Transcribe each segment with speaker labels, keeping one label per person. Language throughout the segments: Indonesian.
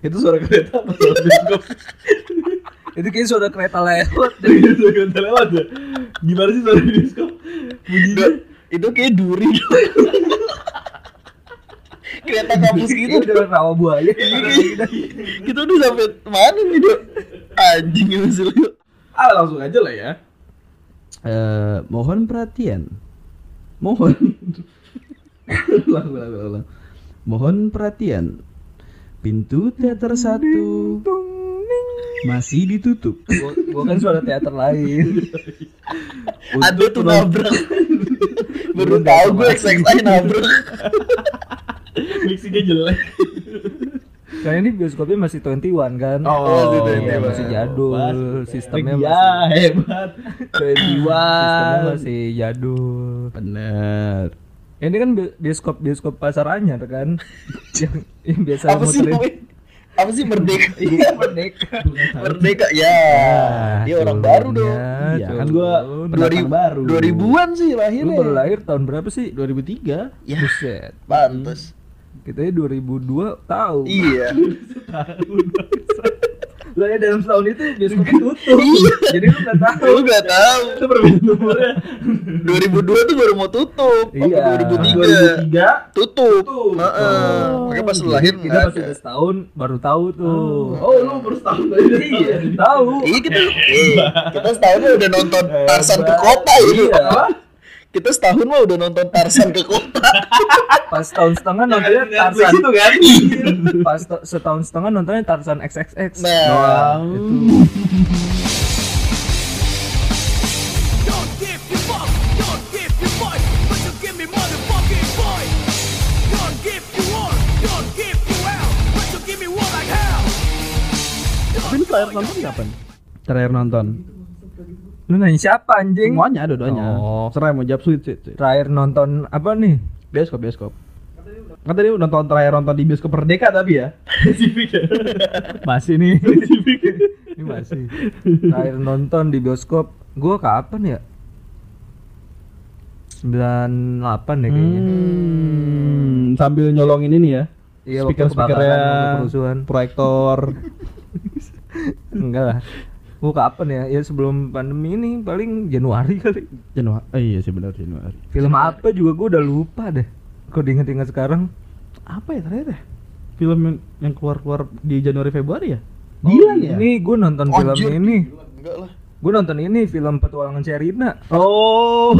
Speaker 1: Itu suara kereta apa suara bioskop?
Speaker 2: Itu kayak suara kereta lewat.
Speaker 1: Itu suara kereta lewat ya? Gimana sih suara bioskop? Bunyinya
Speaker 3: itu kayak duri kereta kampus gitu
Speaker 2: Itu dengan rawa buaya.
Speaker 3: kita udah sampai mana nih dok anjing lu
Speaker 1: Ah langsung aja lah ya Eh, Mohon perhatian Mohon ulang, ulang, ulang, ulang. Mohon perhatian Pintu teater satu masih ditutup.
Speaker 2: Gua, gua kan suara teater lain.
Speaker 3: ada tuh nabrak baru tahu gue XXI nabrak
Speaker 1: Mixingnya jelek.
Speaker 2: Karena ini bioskopnya masih 21 kan.
Speaker 3: Oh, masih
Speaker 2: Iya,
Speaker 3: 21.
Speaker 2: masih jadul.
Speaker 1: Mas-
Speaker 2: Sistemnya
Speaker 1: ya
Speaker 2: masih
Speaker 1: hebat.
Speaker 2: Sistemnya masih jadul.
Speaker 1: Bener.
Speaker 2: Ini kan bi- bioskop bioskop pasar anyar kan. yang, yang biasa
Speaker 3: apa sih
Speaker 2: muterin-
Speaker 3: apa sih merdeka
Speaker 2: Iya, merdeka.
Speaker 3: merdeka ya dia orang baru dong
Speaker 2: ya,
Speaker 1: Iya, kan gua pendatang baru.
Speaker 3: 2000-an sih
Speaker 2: Lu
Speaker 3: lahirnya
Speaker 2: baru lahir tahun berapa sih?
Speaker 1: 2003.
Speaker 3: ya
Speaker 2: Buset.
Speaker 3: pantes
Speaker 2: Kita 2002 tahu.
Speaker 3: iya
Speaker 2: Lah ya dalam setahun itu bioskopnya tutup. Jadi lu nggak tahu.
Speaker 3: lu gak tahu
Speaker 1: Itu perbedaan umurnya.
Speaker 3: 2002 tuh baru mau tutup
Speaker 2: Iya.
Speaker 3: apa 2003
Speaker 1: 2003
Speaker 3: tutup
Speaker 1: Tutup.
Speaker 3: Heeh. makanya pas lu lahir
Speaker 2: kita
Speaker 3: nggak
Speaker 2: pas udah setahun baru tahu tuh.
Speaker 1: Oh, lu baru setahun aja.
Speaker 2: Iya, tahu.
Speaker 3: Iya kita, eh, kita setahun udah nonton
Speaker 2: Eh,
Speaker 3: Tarsan ke kota itu.
Speaker 2: Iya.
Speaker 3: Kita setahun mah udah nonton Tarsan ke kota.
Speaker 2: Pas tahun setengah nontonnya Tarzan.
Speaker 1: itu kan.
Speaker 2: Pas ta- setahun setengah nontonnya Tarzan XXX.
Speaker 3: Nah,
Speaker 4: Don't give you fuck, don't give you fight, but you give me motherfucking voice. Don't give you war, don't give you hell, but you give me war like hell.
Speaker 1: Tapi lu terakhir nonton kapan? Terakhir nonton.
Speaker 2: Lu nanya siapa anjing?
Speaker 1: Semuanya dua-duanya.
Speaker 2: Oh.
Speaker 1: Serah mau jawab sweet sweet.
Speaker 2: Terakhir nonton apa nih?
Speaker 1: Bioskop bioskop. Kan tadi nonton terakhir nonton di bioskop Merdeka tapi ya.
Speaker 2: Masih nih. Ini masih. Terakhir nonton di bioskop gua kapan ya? 98 deh kayaknya.
Speaker 1: Hmm, sambil nyolongin ini ya.
Speaker 2: Iya,
Speaker 1: speaker-speakernya, proyektor.
Speaker 2: Enggak lah. Gua kapan ya? Ya sebelum pandemi ini paling Januari kali.
Speaker 1: Januari. Oh iya sih benar Januari.
Speaker 2: Film apa juga gua udah lupa deh. Kok diinget-inget sekarang?
Speaker 1: Apa ya terakhir ya? Film yang, yang keluar-keluar di Januari Februari ya?
Speaker 2: Oh,
Speaker 1: Dilan ya?
Speaker 2: Ini gue nonton film
Speaker 3: Anjir.
Speaker 2: ini.
Speaker 3: enggak lah.
Speaker 2: Gue nonton ini film petualangan Sherina
Speaker 1: Oh,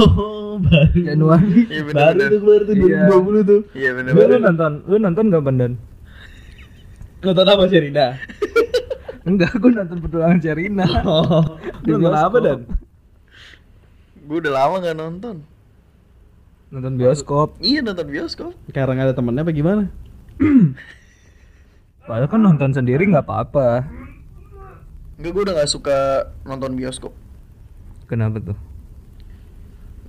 Speaker 1: baru.
Speaker 2: Januari.
Speaker 3: Iya
Speaker 1: Baru
Speaker 3: benar.
Speaker 1: tuh keluar tuh
Speaker 2: Iya.
Speaker 1: 2020 tuh.
Speaker 3: Iya benar.
Speaker 2: Lu nonton, lu nonton gak Bandan?
Speaker 1: Nonton apa Sherina?
Speaker 2: Enggak, gue nonton petualangan Sherina.
Speaker 1: Oh, nonton apa dan?
Speaker 3: Gue udah lama gak nonton.
Speaker 2: Nonton bioskop.
Speaker 3: Iya nonton bioskop.
Speaker 1: Karena ada temennya apa gimana?
Speaker 2: Padahal kan nonton sendiri nggak apa-apa.
Speaker 3: Enggak gue udah gak suka nonton bioskop.
Speaker 2: Kenapa tuh?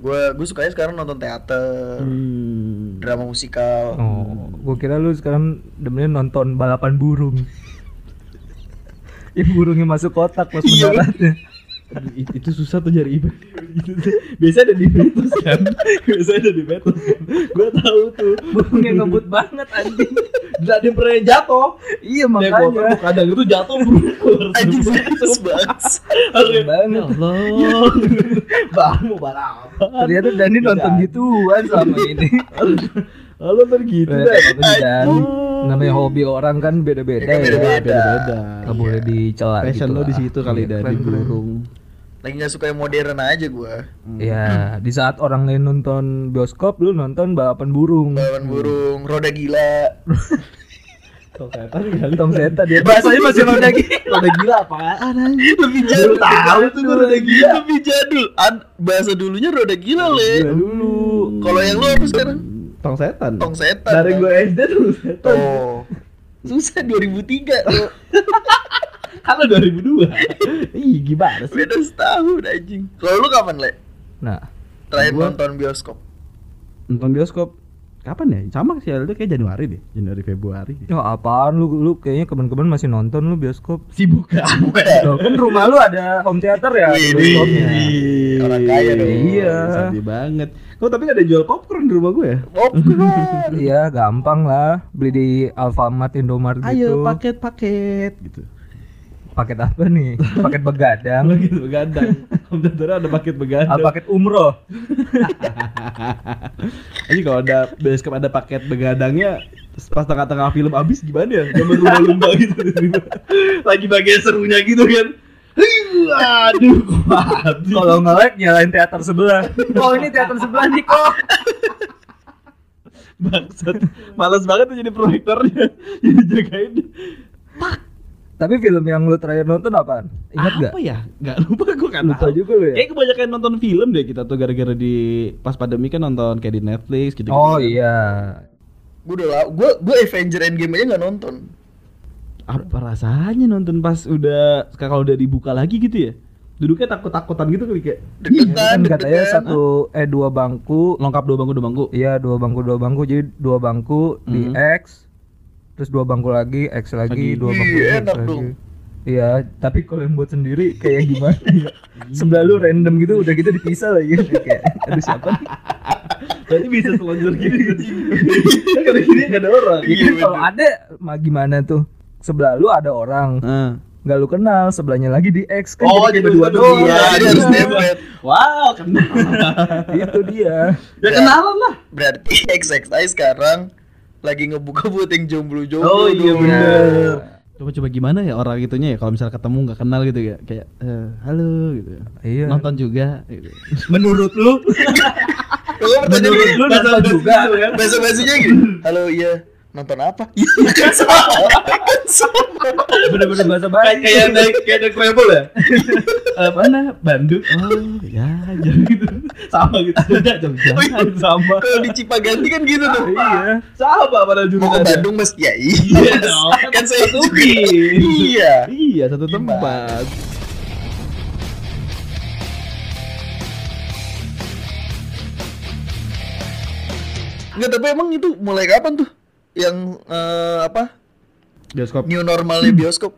Speaker 3: Gue gue sukanya sekarang nonton teater,
Speaker 1: Hmm.
Speaker 3: drama musikal.
Speaker 2: Oh, gue kira lu sekarang demennya nonton balapan burung. Yang burungnya masuk kotak pas
Speaker 3: Iya,
Speaker 2: mendaratnya.
Speaker 1: Itu susah tuh cari event gitu tuh. Biasa ada di Betos kan. Biasa ada di Betos kan. Gua tahu tuh.
Speaker 2: Burungnya ngebut banget anjing.
Speaker 1: Dan ada yang pernah jatuh.
Speaker 2: iya
Speaker 1: Dia
Speaker 2: makanya.
Speaker 1: kadang itu jatuh.
Speaker 3: Anjing serius banget.
Speaker 2: Banget.
Speaker 1: Allah. Bang mau balapan.
Speaker 2: Ternyata Dani nonton gituan selama ini.
Speaker 1: Lalu ntar gitu
Speaker 2: Eh, tapi Dani namanya hobi orang kan beda-beda
Speaker 3: Ya kan
Speaker 2: ya.
Speaker 3: beda-beda.
Speaker 1: Beda-beda.
Speaker 2: Gak boleh dicela
Speaker 1: Passion
Speaker 2: gitu
Speaker 1: lo di situ kali
Speaker 2: Iya,
Speaker 1: dari burung.
Speaker 3: Lagi gak suka yang modern aja gue.
Speaker 2: Ya, di saat orang lain nonton bioskop, lu nonton balapan burung.
Speaker 3: Balapan burung, roda gila.
Speaker 1: Tong setan kali.
Speaker 2: Tong seta dia. Bahasanya masih roda gila.
Speaker 1: Udah gila apaan anjing?
Speaker 3: Lebih jadul.
Speaker 1: tahu tuh gua roda gila.
Speaker 3: Lebih jadul. Ad, bahasa dulunya roda gila le.
Speaker 1: dulu.
Speaker 3: Kalau yang lu apa sekarang?
Speaker 1: Tong setan.
Speaker 3: Tong setan.
Speaker 1: Dari
Speaker 3: kan?
Speaker 1: gue SD tuh setan.
Speaker 3: Oh. Susah 2003 lu.
Speaker 1: Kan lo 2002. Ih, gimana sih?
Speaker 3: Beda setahun anjing. Kalau lu kapan, Le?
Speaker 2: Nah,
Speaker 3: Terakhir
Speaker 1: Gua-
Speaker 3: nonton bioskop.
Speaker 1: Nonton bioskop kapan ya? Sama sih itu kayak Januari deh, Januari Februari.
Speaker 2: Ya apaan lu lu kayaknya keben-keben masih nonton lu bioskop.
Speaker 1: Sibuk kan?
Speaker 2: Loh, kan rumah lu ada home theater ya
Speaker 3: Wih. Orang kaya dong.
Speaker 2: Iya.
Speaker 1: Sedih banget. Kok tapi ada jual popcorn di rumah gue ya?
Speaker 3: Popcorn.
Speaker 2: Iya, gampang lah. Beli di Alfamart, Indomaret
Speaker 1: Ayo
Speaker 2: gitu.
Speaker 1: paket-paket gitu.
Speaker 2: Paket apa nih? Paket begadang.
Speaker 1: Paket begadang. Theater ada paket begadang.
Speaker 2: Ah, paket umroh.
Speaker 1: Jadi kalau ada bioskop ada paket begadangnya pas tengah-tengah film habis gimana ya? Gambar lumba-lumba gitu Lagi bagian serunya gitu kan. Aduh, mati.
Speaker 2: Kalau nge-lag nyalain teater sebelah. Oh, ini teater sebelah nih kok.
Speaker 1: Bangsat. Males banget tuh jadi proyektornya. Jadi jagain.
Speaker 2: Tapi film yang lu terakhir nonton apaan? Ingat gak?
Speaker 1: Apa ya? Gak lupa gue kan
Speaker 2: Lupa juga lu ya?
Speaker 1: Kayak kebanyakan nonton film deh kita tuh gara-gara di pas pandemi kan nonton kayak di Netflix gitu.
Speaker 2: Oh iya.
Speaker 3: Gue udah gue gue Avenger Endgame aja nggak nonton.
Speaker 1: Apa rasanya nonton pas udah kalau udah dibuka lagi gitu ya? Duduknya takut-takutan gitu kali kayak
Speaker 3: Deg-degan,
Speaker 2: kan katanya satu eh dua bangku.
Speaker 1: lengkap dua bangku dua bangku.
Speaker 2: Iya, dua bangku dua bangku. Jadi dua bangku di
Speaker 1: Mhm.
Speaker 2: X. Terus dua bangku lagi, X lagi,
Speaker 1: Lagi.
Speaker 2: dua bangku
Speaker 3: Iya,
Speaker 2: X lagi.
Speaker 3: dong.
Speaker 2: Iya, tapi kalau yang buat sendiri kayak gimana? ya? Sebelah lu random gitu, udah gitu dipisah lagi. kayak, aduh siapa?
Speaker 1: Berarti bisa selonjor gini. Kan kalau gini nggak ada orang.
Speaker 2: Ya kan kalau ada, mah gimana tuh? Sebelah lu ada orang,
Speaker 1: Nah.
Speaker 2: nggak lu kenal, sebelahnya lagi di X kan
Speaker 1: Oh,
Speaker 2: jadi
Speaker 1: jadi
Speaker 2: berdua doang.
Speaker 3: Iya, dia harus dempet.
Speaker 1: Wow, kenal.
Speaker 2: Itu dia.
Speaker 1: ya kenalan lah.
Speaker 3: Berarti XXI sekarang lagi ngebuka buat yang jomblo-jomblo.
Speaker 1: Oh iya bener. Coba-coba gimana ya orang itunya ya kalau misalnya ketemu nggak kenal gitu ya kayak eh, halo gitu.
Speaker 2: Iya.
Speaker 1: Nonton juga. Gitu.
Speaker 2: Menurut lu? Menurut lu nonton juga?
Speaker 3: Bahasa bahasanya gini. Halo iya nonton apa? Iya kan sama. Kan sama.
Speaker 2: Bener-bener bahasa basi.
Speaker 1: kayak naik kayak naik travel ya. Eh, mana? Bandung. Oh, ya, jangan gitu. Sama gitu. Enggak, jangan sama.
Speaker 3: Kalau di Cipaganti kan gitu tuh.
Speaker 2: Iya.
Speaker 1: Sama pada
Speaker 3: Mau ke. Bandung mas? Ya
Speaker 1: Iya
Speaker 3: iya.
Speaker 1: dong.
Speaker 3: Kan saya juga. Iya.
Speaker 1: Iya, satu tempat.
Speaker 3: Enggak tapi emang itu mulai kapan tuh? Yang eh, apa?
Speaker 1: Bioskop
Speaker 3: New normalnya bioskop.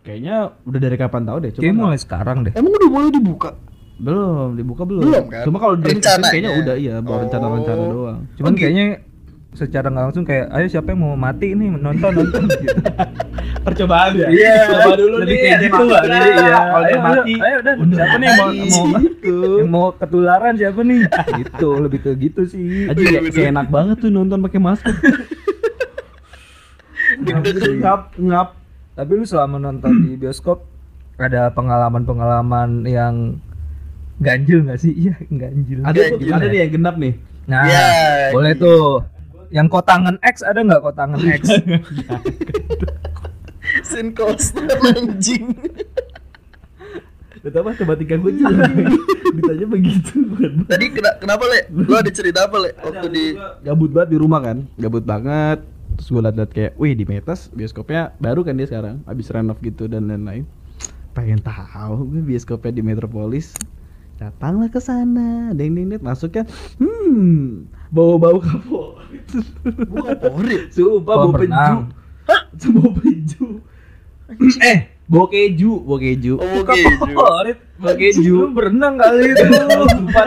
Speaker 1: kayaknya udah dari kapan tahu deh. Cuma
Speaker 2: Kayaknya mulai sekarang deh.
Speaker 3: Emang udah mulai dibuka?
Speaker 1: belum dibuka belum.
Speaker 3: Belum, kan?
Speaker 1: Cuma kalau
Speaker 3: Rencananya.
Speaker 1: kayaknya udah iya, baru
Speaker 3: Oh.
Speaker 1: rencana-rencana doang.
Speaker 2: Cuman
Speaker 3: Oh, gitu.
Speaker 2: kayaknya secara nggak langsung kayak ayo siapa yang mau mati nih nonton nonton gitu.
Speaker 1: Percobaan ya.
Speaker 2: Iya,
Speaker 1: Coba dulu
Speaker 2: lebih
Speaker 1: nih.
Speaker 2: kayak gitu
Speaker 1: mati
Speaker 2: lah.
Speaker 1: nggak?
Speaker 2: Iya,
Speaker 1: Kalau
Speaker 2: ayo,
Speaker 1: dia mati.
Speaker 2: ayo, Dan.
Speaker 1: udah
Speaker 2: Siapa nih mau- mau-
Speaker 1: gitu.
Speaker 2: yang mau ketularan siapa nih? gitu, lebih ke gitu sih.
Speaker 1: Aja kayak kayak enak banget tuh nonton pakai masker. Ngap ngap.
Speaker 2: Tapi lu selama nonton di bioskop ada pengalaman-pengalaman yang ganjil nggak sih? Iya, ganjil.
Speaker 1: Ada
Speaker 3: gila.
Speaker 1: ada nih yang genap nih.
Speaker 2: Nah,
Speaker 3: Ya,
Speaker 2: boleh tuh. Yang kotangan X ada nggak kotangan X?
Speaker 3: Sin coaster anjing.
Speaker 1: Betul apa coba tiga gue juga. Ditanya begitu.
Speaker 3: Tadi kena, kenapa le? Lu ada cerita apa le? Waktu di
Speaker 1: gabut banget di rumah kan, gabut banget. Terus gue liat-liat kayak, wih di Metas bioskopnya baru kan dia sekarang, habis renov gitu dan lain-lain. Pengen tahu gue bioskopnya di Metropolis. Datanglah ke sana, deng deng deng, masuknya, hmm, bau-bau kapok.
Speaker 3: bukan porit.
Speaker 1: Sumpah bau peju.
Speaker 2: renang.
Speaker 1: Hah? Bau peju. eh, bau keju, bau keju.
Speaker 3: Oh, keju.
Speaker 1: Bau keju.
Speaker 2: Lu berenang kali itu.
Speaker 1: Sumpah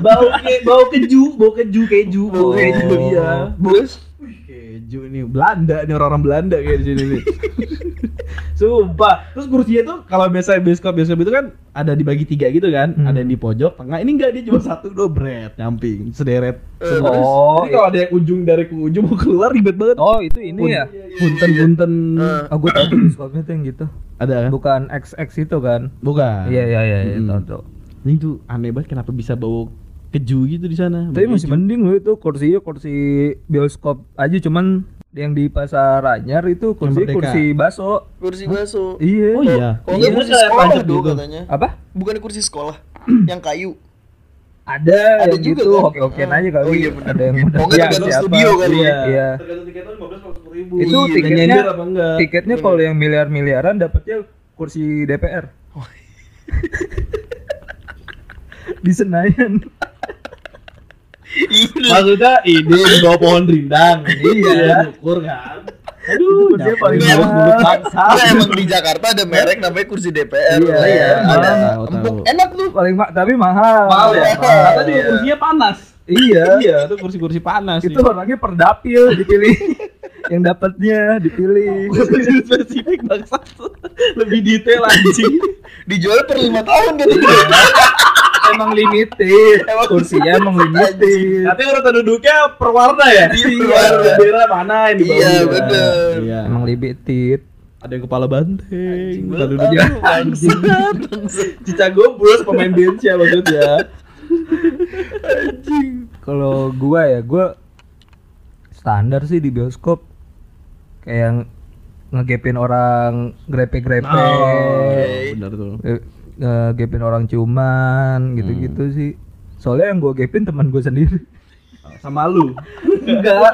Speaker 1: bau ke, bau keju, bau keju keju, bau keju iya.
Speaker 3: Terus
Speaker 1: Wih, keju nih Belanda nih orang-orang Belanda kayak di sini nih. Sumpah. Terus kursinya tuh kalau biasa bioskop bioskop itu kan ada dibagi tiga gitu kan,
Speaker 2: Hmm.
Speaker 1: ada yang di pojok, tengah. Ini enggak dia cuma satu dobret, nyamping, sederet. Semua.
Speaker 2: oh,
Speaker 1: Jadi kalau ada yang ujung dari ke ujung mau keluar ribet banget.
Speaker 2: Oh, itu ini ya.
Speaker 1: Punten punten.
Speaker 3: Eh.
Speaker 2: Oh, gue tahu tuh bioskopnya tuh yang gitu.
Speaker 1: Ada kan?
Speaker 2: Bukan XX itu kan?
Speaker 1: Bukan.
Speaker 2: Iya, iya, iya, iya,
Speaker 1: Mm-mm.
Speaker 2: tahu tuh.
Speaker 1: Ini tuh aneh banget kenapa bisa bau keju gitu di sana.
Speaker 2: Tapi masih
Speaker 1: keju.
Speaker 2: mending loh itu kursinya kursi bioskop aja cuman yang di pasar Anyar itu kursi
Speaker 1: Merdeka.
Speaker 2: kursi baso.
Speaker 3: kursi baso.
Speaker 2: Iya.
Speaker 1: Oh iya.
Speaker 3: Kalau
Speaker 1: Iya,
Speaker 3: kursi sekolah
Speaker 1: gitu.
Speaker 3: katanya.
Speaker 2: Apa?
Speaker 3: Bukan kursi sekolah yang kayu.
Speaker 2: Ada,
Speaker 3: Ada
Speaker 2: yang
Speaker 3: juga
Speaker 2: gitu,
Speaker 3: kan?
Speaker 2: oke-okean
Speaker 3: Oh.
Speaker 2: aja kali.
Speaker 3: Oh iya, bener.
Speaker 2: Ada yang
Speaker 3: Oh, nggak
Speaker 2: Iya,
Speaker 3: tergantung
Speaker 2: siapa?
Speaker 3: studio kali
Speaker 2: Iya.
Speaker 3: ya.
Speaker 2: Iya.
Speaker 1: Tergantung tiketnya 15 40 ribu.
Speaker 2: Itu
Speaker 3: Iya,
Speaker 2: tiketnya
Speaker 1: nyender apa enggak?
Speaker 2: tiketnya kalau yang miliar-miliaran dapatnya kursi DPR. di Senayan.
Speaker 3: Iya.
Speaker 1: Maksudnya ini di bawah pohon rindang.
Speaker 2: Iya.
Speaker 1: ukur kan.
Speaker 2: Aduh, dia paling
Speaker 3: Iya,
Speaker 2: mahal.
Speaker 1: mulut bangsa.
Speaker 3: Emang di Jakarta ada merek namanya kursi DPR.
Speaker 2: Iya,
Speaker 3: Nah,
Speaker 2: iya.
Speaker 3: Ada.
Speaker 1: Tahu, tahu.
Speaker 3: enak tuh.
Speaker 2: paling ma tapi mahal.
Speaker 1: Mahal ya.
Speaker 3: Mahal.
Speaker 1: Kata juga
Speaker 3: Iya.
Speaker 1: kursinya panas.
Speaker 2: Iya.
Speaker 1: Iya, itu kursi-kursi panas.
Speaker 2: Itu orangnya per dapil dipilih. yang dapatnya dipilih.
Speaker 1: Kursi spesifik bangsa. Lebih detail anjing.
Speaker 3: Dijual per lima tahun kan.
Speaker 2: emang limited. Kursinya emang limited.
Speaker 1: Nanti urutan duduknya per warna ya?
Speaker 3: Iya.
Speaker 1: Bendera mana ini?
Speaker 3: Iya,
Speaker 1: bawahnya?
Speaker 3: bener.
Speaker 1: Iya.
Speaker 2: Emang limited.
Speaker 1: Ada yang kepala banteng. Urutan
Speaker 3: tahu,
Speaker 1: duduknya.
Speaker 3: bangsat.
Speaker 1: Cicago Bulls pemain bench ya maksudnya.
Speaker 2: Kalau gua ya, gua standar sih di bioskop kayak yang ngegepin orang grepe-grepe.
Speaker 3: Oke.
Speaker 1: benar tuh.
Speaker 2: Eh, ngegepin orang ciuman gitu-gitu sih. Soalnya yang gua gepin teman gua sendiri.
Speaker 1: Sama lu.
Speaker 2: enggak,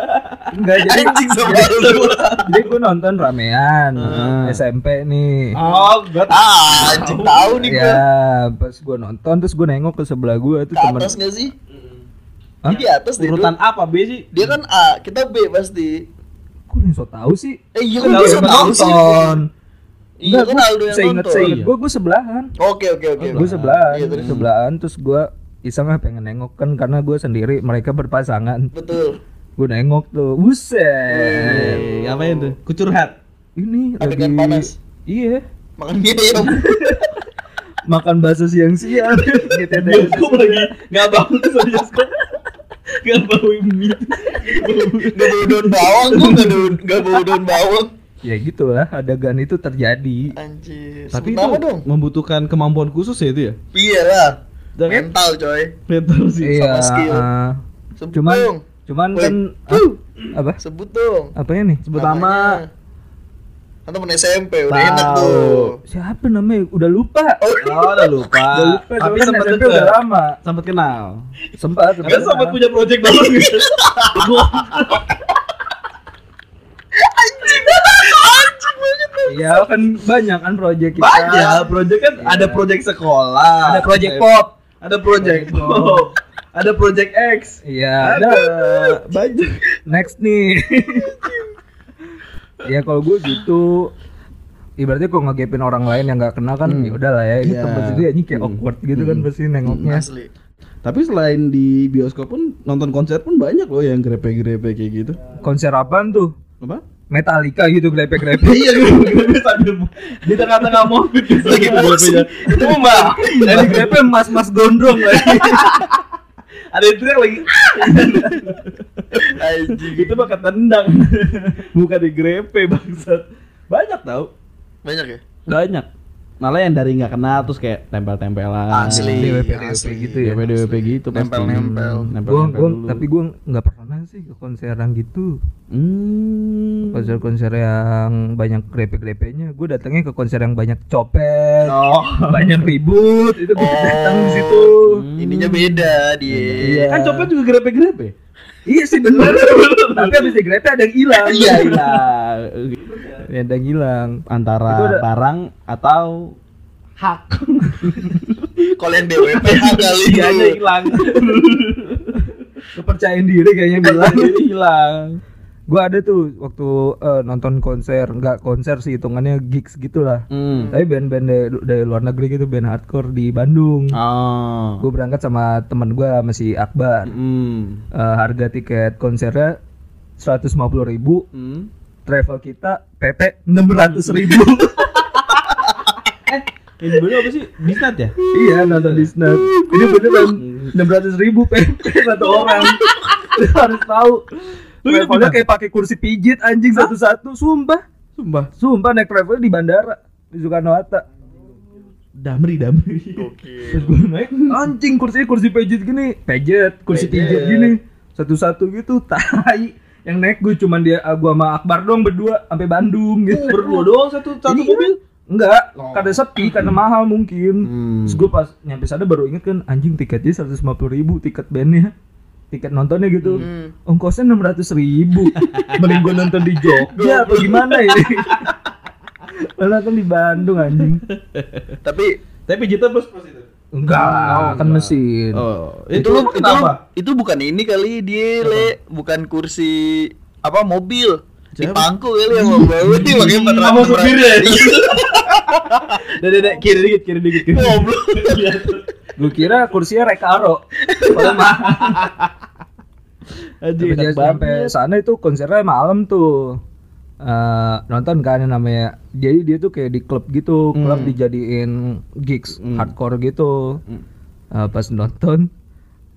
Speaker 2: enggak jadi
Speaker 3: Anjing sama lu.
Speaker 2: jadi gua nonton ramean
Speaker 1: Ah.
Speaker 2: SMP nih.
Speaker 1: Oh, gua
Speaker 3: Ah, anjing tahu nih gua.
Speaker 2: Ya, pas gua nonton terus gua nengok ke sebelah gua tuh
Speaker 3: Ke
Speaker 2: temen
Speaker 3: atas nggak sih?
Speaker 2: Hah?
Speaker 3: Di atas deh.
Speaker 1: Urutan
Speaker 3: Dul.
Speaker 1: apa B sih?
Speaker 3: Dia kan A, kita B pasti.
Speaker 2: Kok lu yang so tau sih?
Speaker 3: Eh iya
Speaker 2: gua
Speaker 3: bisa tahu sih. Iya kan Aldo yang
Speaker 2: seinget
Speaker 3: nonton.
Speaker 2: seinget
Speaker 1: Iya.
Speaker 2: gua gua sebelahan.
Speaker 3: Oke oke oke.
Speaker 2: Gue sebelahan,
Speaker 3: Iya, terus.
Speaker 2: sebelahan terus gue iseng lah pengen nengok kan karena gue sendiri mereka berpasangan.
Speaker 3: Betul.
Speaker 2: Gue nengok tuh, buset.
Speaker 1: Apa itu? Kucurhat.
Speaker 2: Ini
Speaker 3: Adegan
Speaker 2: lagi
Speaker 3: panas.
Speaker 2: Iya,
Speaker 3: Makan ayam.
Speaker 2: makan bakso siang-siang. gitu deh.
Speaker 1: Bioskop lagi nggak bangun bioskop. Nggak bau mie.
Speaker 3: Gak bau daun bawang daun nggak bau daun bawang.
Speaker 2: Ya gitulah adegan itu terjadi.
Speaker 3: Anjir.
Speaker 1: Tapi
Speaker 3: Sebut
Speaker 1: itu
Speaker 3: dong.
Speaker 1: membutuhkan kemampuan khusus ya itu ya?
Speaker 3: Iya lah.
Speaker 1: Jangan-
Speaker 3: Mental coy.
Speaker 1: Mental sih.
Speaker 2: Iya.
Speaker 3: skill.
Speaker 2: ah.
Speaker 3: Sebut
Speaker 2: cuman
Speaker 3: dong.
Speaker 2: cuman
Speaker 3: Woi.
Speaker 2: kan ah, apa?
Speaker 3: Sebut dong.
Speaker 2: Apanya nih?
Speaker 1: Sebut nama.
Speaker 3: Kan temen SMP udah
Speaker 1: Tahu.
Speaker 3: enak tuh.
Speaker 2: Siapa namanya? Udah lupa.
Speaker 3: Oh,
Speaker 1: Oh, udah lupa.
Speaker 2: Udah lupa.
Speaker 1: Tapi sempat
Speaker 2: SMP udah lama.
Speaker 1: Sempat kenal.
Speaker 2: Sempat.
Speaker 1: Kan sempat punya project bareng gitu.
Speaker 2: Iya kan banyak kan project kita.
Speaker 1: Banyak, project kan ada project sekolah.
Speaker 2: Ada project pop.
Speaker 1: Ada project
Speaker 2: Project
Speaker 1: pop. Ada project X.
Speaker 2: Iya,
Speaker 1: Ada banyak.
Speaker 2: Next nih. ya kalau gue gitu ibaratnya kalau ngegepin orang lain yang nggak kenal kan
Speaker 1: Hmm.
Speaker 2: ya udahlah ya ini
Speaker 1: Iya.
Speaker 2: tempat sendiri ini kayak
Speaker 1: Hmm.
Speaker 2: awkward gitu kan
Speaker 1: Hmm.
Speaker 2: pasti nengoknya
Speaker 3: Asli.
Speaker 1: Tapi selain di bioskop pun nonton konser pun banyak loh yang grepe-grepe kayak gitu.
Speaker 2: konser apaan tuh
Speaker 1: Apa?
Speaker 2: Metallica gitu grepe-grepe
Speaker 1: iya gue sambil di tengah-tengah mobil lagi. Itu mbak.
Speaker 2: dari grepe mas-mas gondrong lagi
Speaker 1: Ada yang teriak lagi.
Speaker 3: Anjing.
Speaker 1: Itu bakal tendang. Bukan di grepe bangsat. Banyak tau.
Speaker 3: Banyak ya?
Speaker 1: Banyak. Malah yang dari nggak kenal terus kayak tempel-tempelan.
Speaker 3: Asli.
Speaker 2: DWP
Speaker 3: asli.
Speaker 2: gitu ya.
Speaker 1: DWP DWP gitu pasti.
Speaker 3: Nempel-nempel.
Speaker 2: gua, gua, tapi gue nggak pernah sih ke konseran gitu
Speaker 1: Hmm.
Speaker 2: konser-konser yang banyak grepe-grepenya gue datangnya ke konser yang banyak copet
Speaker 1: Oh.
Speaker 2: banyak ribut itu gue
Speaker 3: Oh.
Speaker 2: datang di situ
Speaker 3: Ininya beda dia.
Speaker 2: Iya.
Speaker 1: Kan copet juga grepe-grepe.
Speaker 2: Iya sih bener tapi habis digrepe ada yang hilang
Speaker 1: Iya hilang.
Speaker 2: ada yang hilang
Speaker 1: Antara
Speaker 2: ada-
Speaker 1: barang atau hak.
Speaker 3: Kalau yang DWP kali
Speaker 1: Iya
Speaker 3: itu.
Speaker 1: ada hilang.
Speaker 2: kepercayaan diri kayaknya bilang
Speaker 1: hilang.
Speaker 2: Gue ada tuh waktu eh, nonton konser nggak konser sih hitungannya gigs gitulah
Speaker 1: Hmm.
Speaker 2: tapi band-band dari, dari luar negeri gitu band hardcore di Bandung
Speaker 1: Oh.
Speaker 2: gue berangkat sama temen gue masih Akbar
Speaker 1: Hmm.
Speaker 2: Eh, harga tiket konsernya 150.000 ribu
Speaker 1: Hmm.
Speaker 2: travel kita PP 600.000 ribu
Speaker 1: Ini bener apa sih? Bisnat ya?
Speaker 2: iya nonton Disney ini beneran 600.000 ribu PP satu orang Lu harus tahu
Speaker 1: Lu
Speaker 2: travelnya kayak pakai kursi pijit anjing satu-satu sumpah
Speaker 1: Sumpah.
Speaker 2: sumpah naik travel di bandara di Soekarno Hatta
Speaker 1: Damri, damri.
Speaker 2: terus gue naik anjing kursinya kursi pijit gini pijit kursi
Speaker 3: Pijit.
Speaker 2: pijit gini satu-satu gitu tai yang naik gue cuman dia ah, gua sama Akbar dong berdua sampai Bandung gitu
Speaker 1: Berdua doang satu satu
Speaker 2: Iya.
Speaker 1: mobil.
Speaker 2: enggak
Speaker 3: Oh.
Speaker 2: karena sepi karena mahal mungkin
Speaker 1: Hmm.
Speaker 2: terus gue pas nyampe sana baru inget kan anjing tiketnya 150 ribu tiket bandnya tiket nontonnya gitu.
Speaker 3: Hmm.
Speaker 2: ongkosnya 600 ribu. Mending gue nonton di Jogja apa gimana ya? Lu nonton di Bandung anjing.
Speaker 3: Tapi
Speaker 1: Tapi pijitnya plus plus itu.
Speaker 2: Enggak, lah, kan mesin.
Speaker 1: Oh,
Speaker 3: itu lu itu lu, itu bukan ini kali dia le. Bukan kursi apa mobil. Di pangku kali sama bawa dia pakai empat
Speaker 5: Sama
Speaker 3: ratus
Speaker 5: supirnya. Dede, dede, kiri dikit, kiri dikit. kiri.
Speaker 3: goblok
Speaker 2: Gue kira kursinya dia
Speaker 1: enak
Speaker 2: sampai sana itu konsernya malam tuh. Eh, nonton kan yang namanya jadi dia tuh kayak di klub gitu klub dijadiin gigs
Speaker 1: Hmm.
Speaker 2: hardcore gitu
Speaker 1: Hmm.
Speaker 2: Eh, pas nonton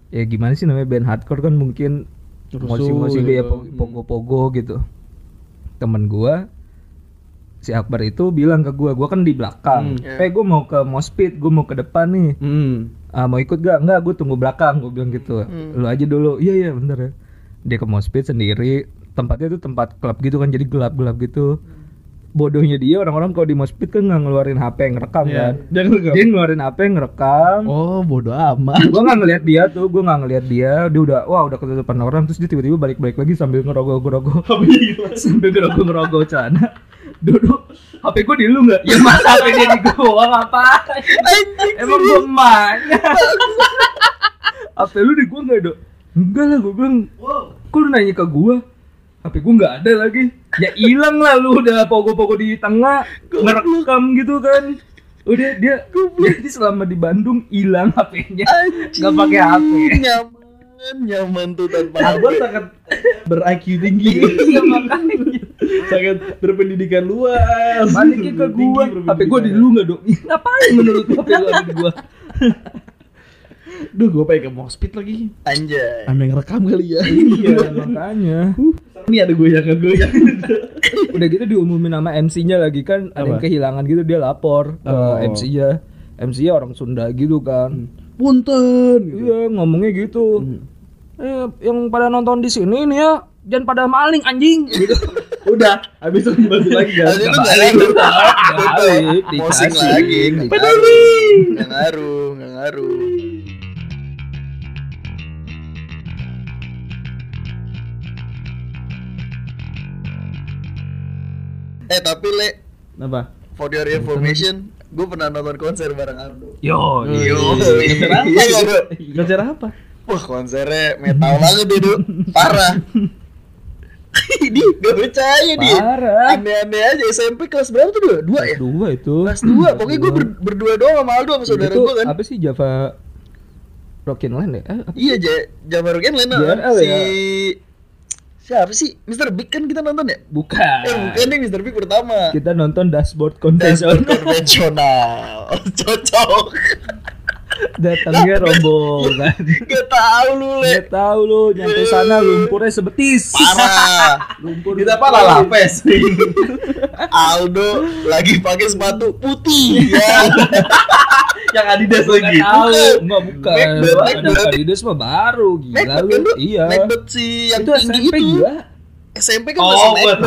Speaker 2: ya gimana sih namanya band hardcore kan mungkin musik-musik
Speaker 1: gitu.
Speaker 2: po- pogo-pogo gitu temen gua si Akbar itu bilang ke gua gua kan di belakang
Speaker 3: Hmm.
Speaker 2: eh gua mau ke mospit gua mau ke depan nih
Speaker 1: Hmm.
Speaker 2: Ah, mau ikut gak? Enggak, gue tunggu belakang, gue bilang gitu. Lu aja dulu. Iya iya bener ya. Dia ke Mospit sendiri. Tempatnya tuh tempat klub gitu kan, jadi gelap-gelap gitu. Bodohnya dia orang-orang kalau di Mospit kan nggak ngeluarin HP ngerekam
Speaker 1: Iya.
Speaker 2: kan.
Speaker 1: Dia.
Speaker 2: Dia ngeluarin HP ngerekam.
Speaker 1: Oh, bodoh amat.
Speaker 2: Gue nggak ngeliat dia tuh, gue nggak ngeliat dia. Dia udah, wah udah ketutupan orang. Terus dia tiba-tiba balik-balik lagi sambil ngerogoh-ngerogoh. sambil ngerogoh-ngerogoh celana. Duduk. HP gue di lu nggak? Ya masa HP dia di gua ngapain? Emang gue emaknya HP lu di gua nggak dok? Enggak lah gue bilang Kok lu nanya ke gua? HP gua nggak ada lagi Ya hilang lah lu udah pogo-pogo di tengah Ngerekam gitu kan Udah dia Jadi selama di Bandung hilang HP-nya Gak pakai HP
Speaker 3: nyaman nyaman tuh tanpa
Speaker 1: Akbar sangat ber-IQ tinggi.
Speaker 2: Iya makanya
Speaker 1: sangat berpendidikan luas.
Speaker 2: Baliknya ke gua HP gua di lu nggak dok? Ngapain menurut lu HP lu ada di gua?
Speaker 1: Duh, gue pengen ke Mospit lagi.
Speaker 3: anjay
Speaker 1: Ambil ngerekam kali ya.
Speaker 2: Iya makanya
Speaker 1: Ini ada goyang goyang.
Speaker 2: udah gitu diumumin nama MC-nya lagi kan ada yang kehilangan gitu dia lapor ke
Speaker 1: Oh.
Speaker 2: MC-nya MC-nya orang Sunda gitu kan
Speaker 1: Punten. Gitu.
Speaker 2: iya ngomongnya gitu
Speaker 1: Hmm.
Speaker 2: eh yang pada nonton di sini nih ya jangan pada maling anjing gitu
Speaker 1: Udah, habis itu dibalik lagi kan.
Speaker 3: Habis itu
Speaker 2: balik, balik,
Speaker 3: Posing
Speaker 2: dikasih.
Speaker 3: lagi ngaruh nggak ngaruh nggak ngaruh Eh tapi le
Speaker 1: Apa?
Speaker 3: For your information Gue pernah nonton konser bareng Aldo
Speaker 2: yo
Speaker 3: Yo,
Speaker 1: Konser apa?
Speaker 3: iya?
Speaker 1: Konser apa?
Speaker 3: Wah konsernya metal banget dia Du Parah Ini gak percaya dia. Aneh-aneh aja SMP kelas berapa tuh dua? Dua ya?
Speaker 2: dua itu
Speaker 3: Kelas dua Pokoknya gue ber- berdua doang sama Aldo sama saudara gue kan
Speaker 2: apa sih Java Rockin Land ya eh?
Speaker 3: Iya, J- Jabar Gen Lena
Speaker 2: JRL
Speaker 3: si
Speaker 2: ya?
Speaker 3: siapa sih? Mr. Big kan kita nonton ya?
Speaker 2: bukan
Speaker 3: Eh bukan nih Mr. Big pertama.
Speaker 2: kita nonton dashboard
Speaker 3: Dashboard
Speaker 2: konvensional
Speaker 3: konvensional. Cocok.
Speaker 2: Datangnya rombongan
Speaker 3: Gak tahu lu le.
Speaker 2: Gak tahu lu nyampe sana lumpurnya sebetis.
Speaker 3: Parah.
Speaker 2: Lumpur
Speaker 5: Kita apa lah lapes.
Speaker 3: Aldo lagi pakai sepatu putih. Ya.
Speaker 5: Yang Adidas lagi.
Speaker 2: Gak tahu, enggak bukan.
Speaker 3: Macbeth.
Speaker 2: Adidas mah baru gila
Speaker 3: Macbeth
Speaker 2: lu. Iya.
Speaker 3: Macbeth si yang
Speaker 2: Itu
Speaker 3: tinggi
Speaker 2: SMP
Speaker 3: itu.
Speaker 2: gua.
Speaker 3: SMP kan
Speaker 5: Oh,
Speaker 3: masih.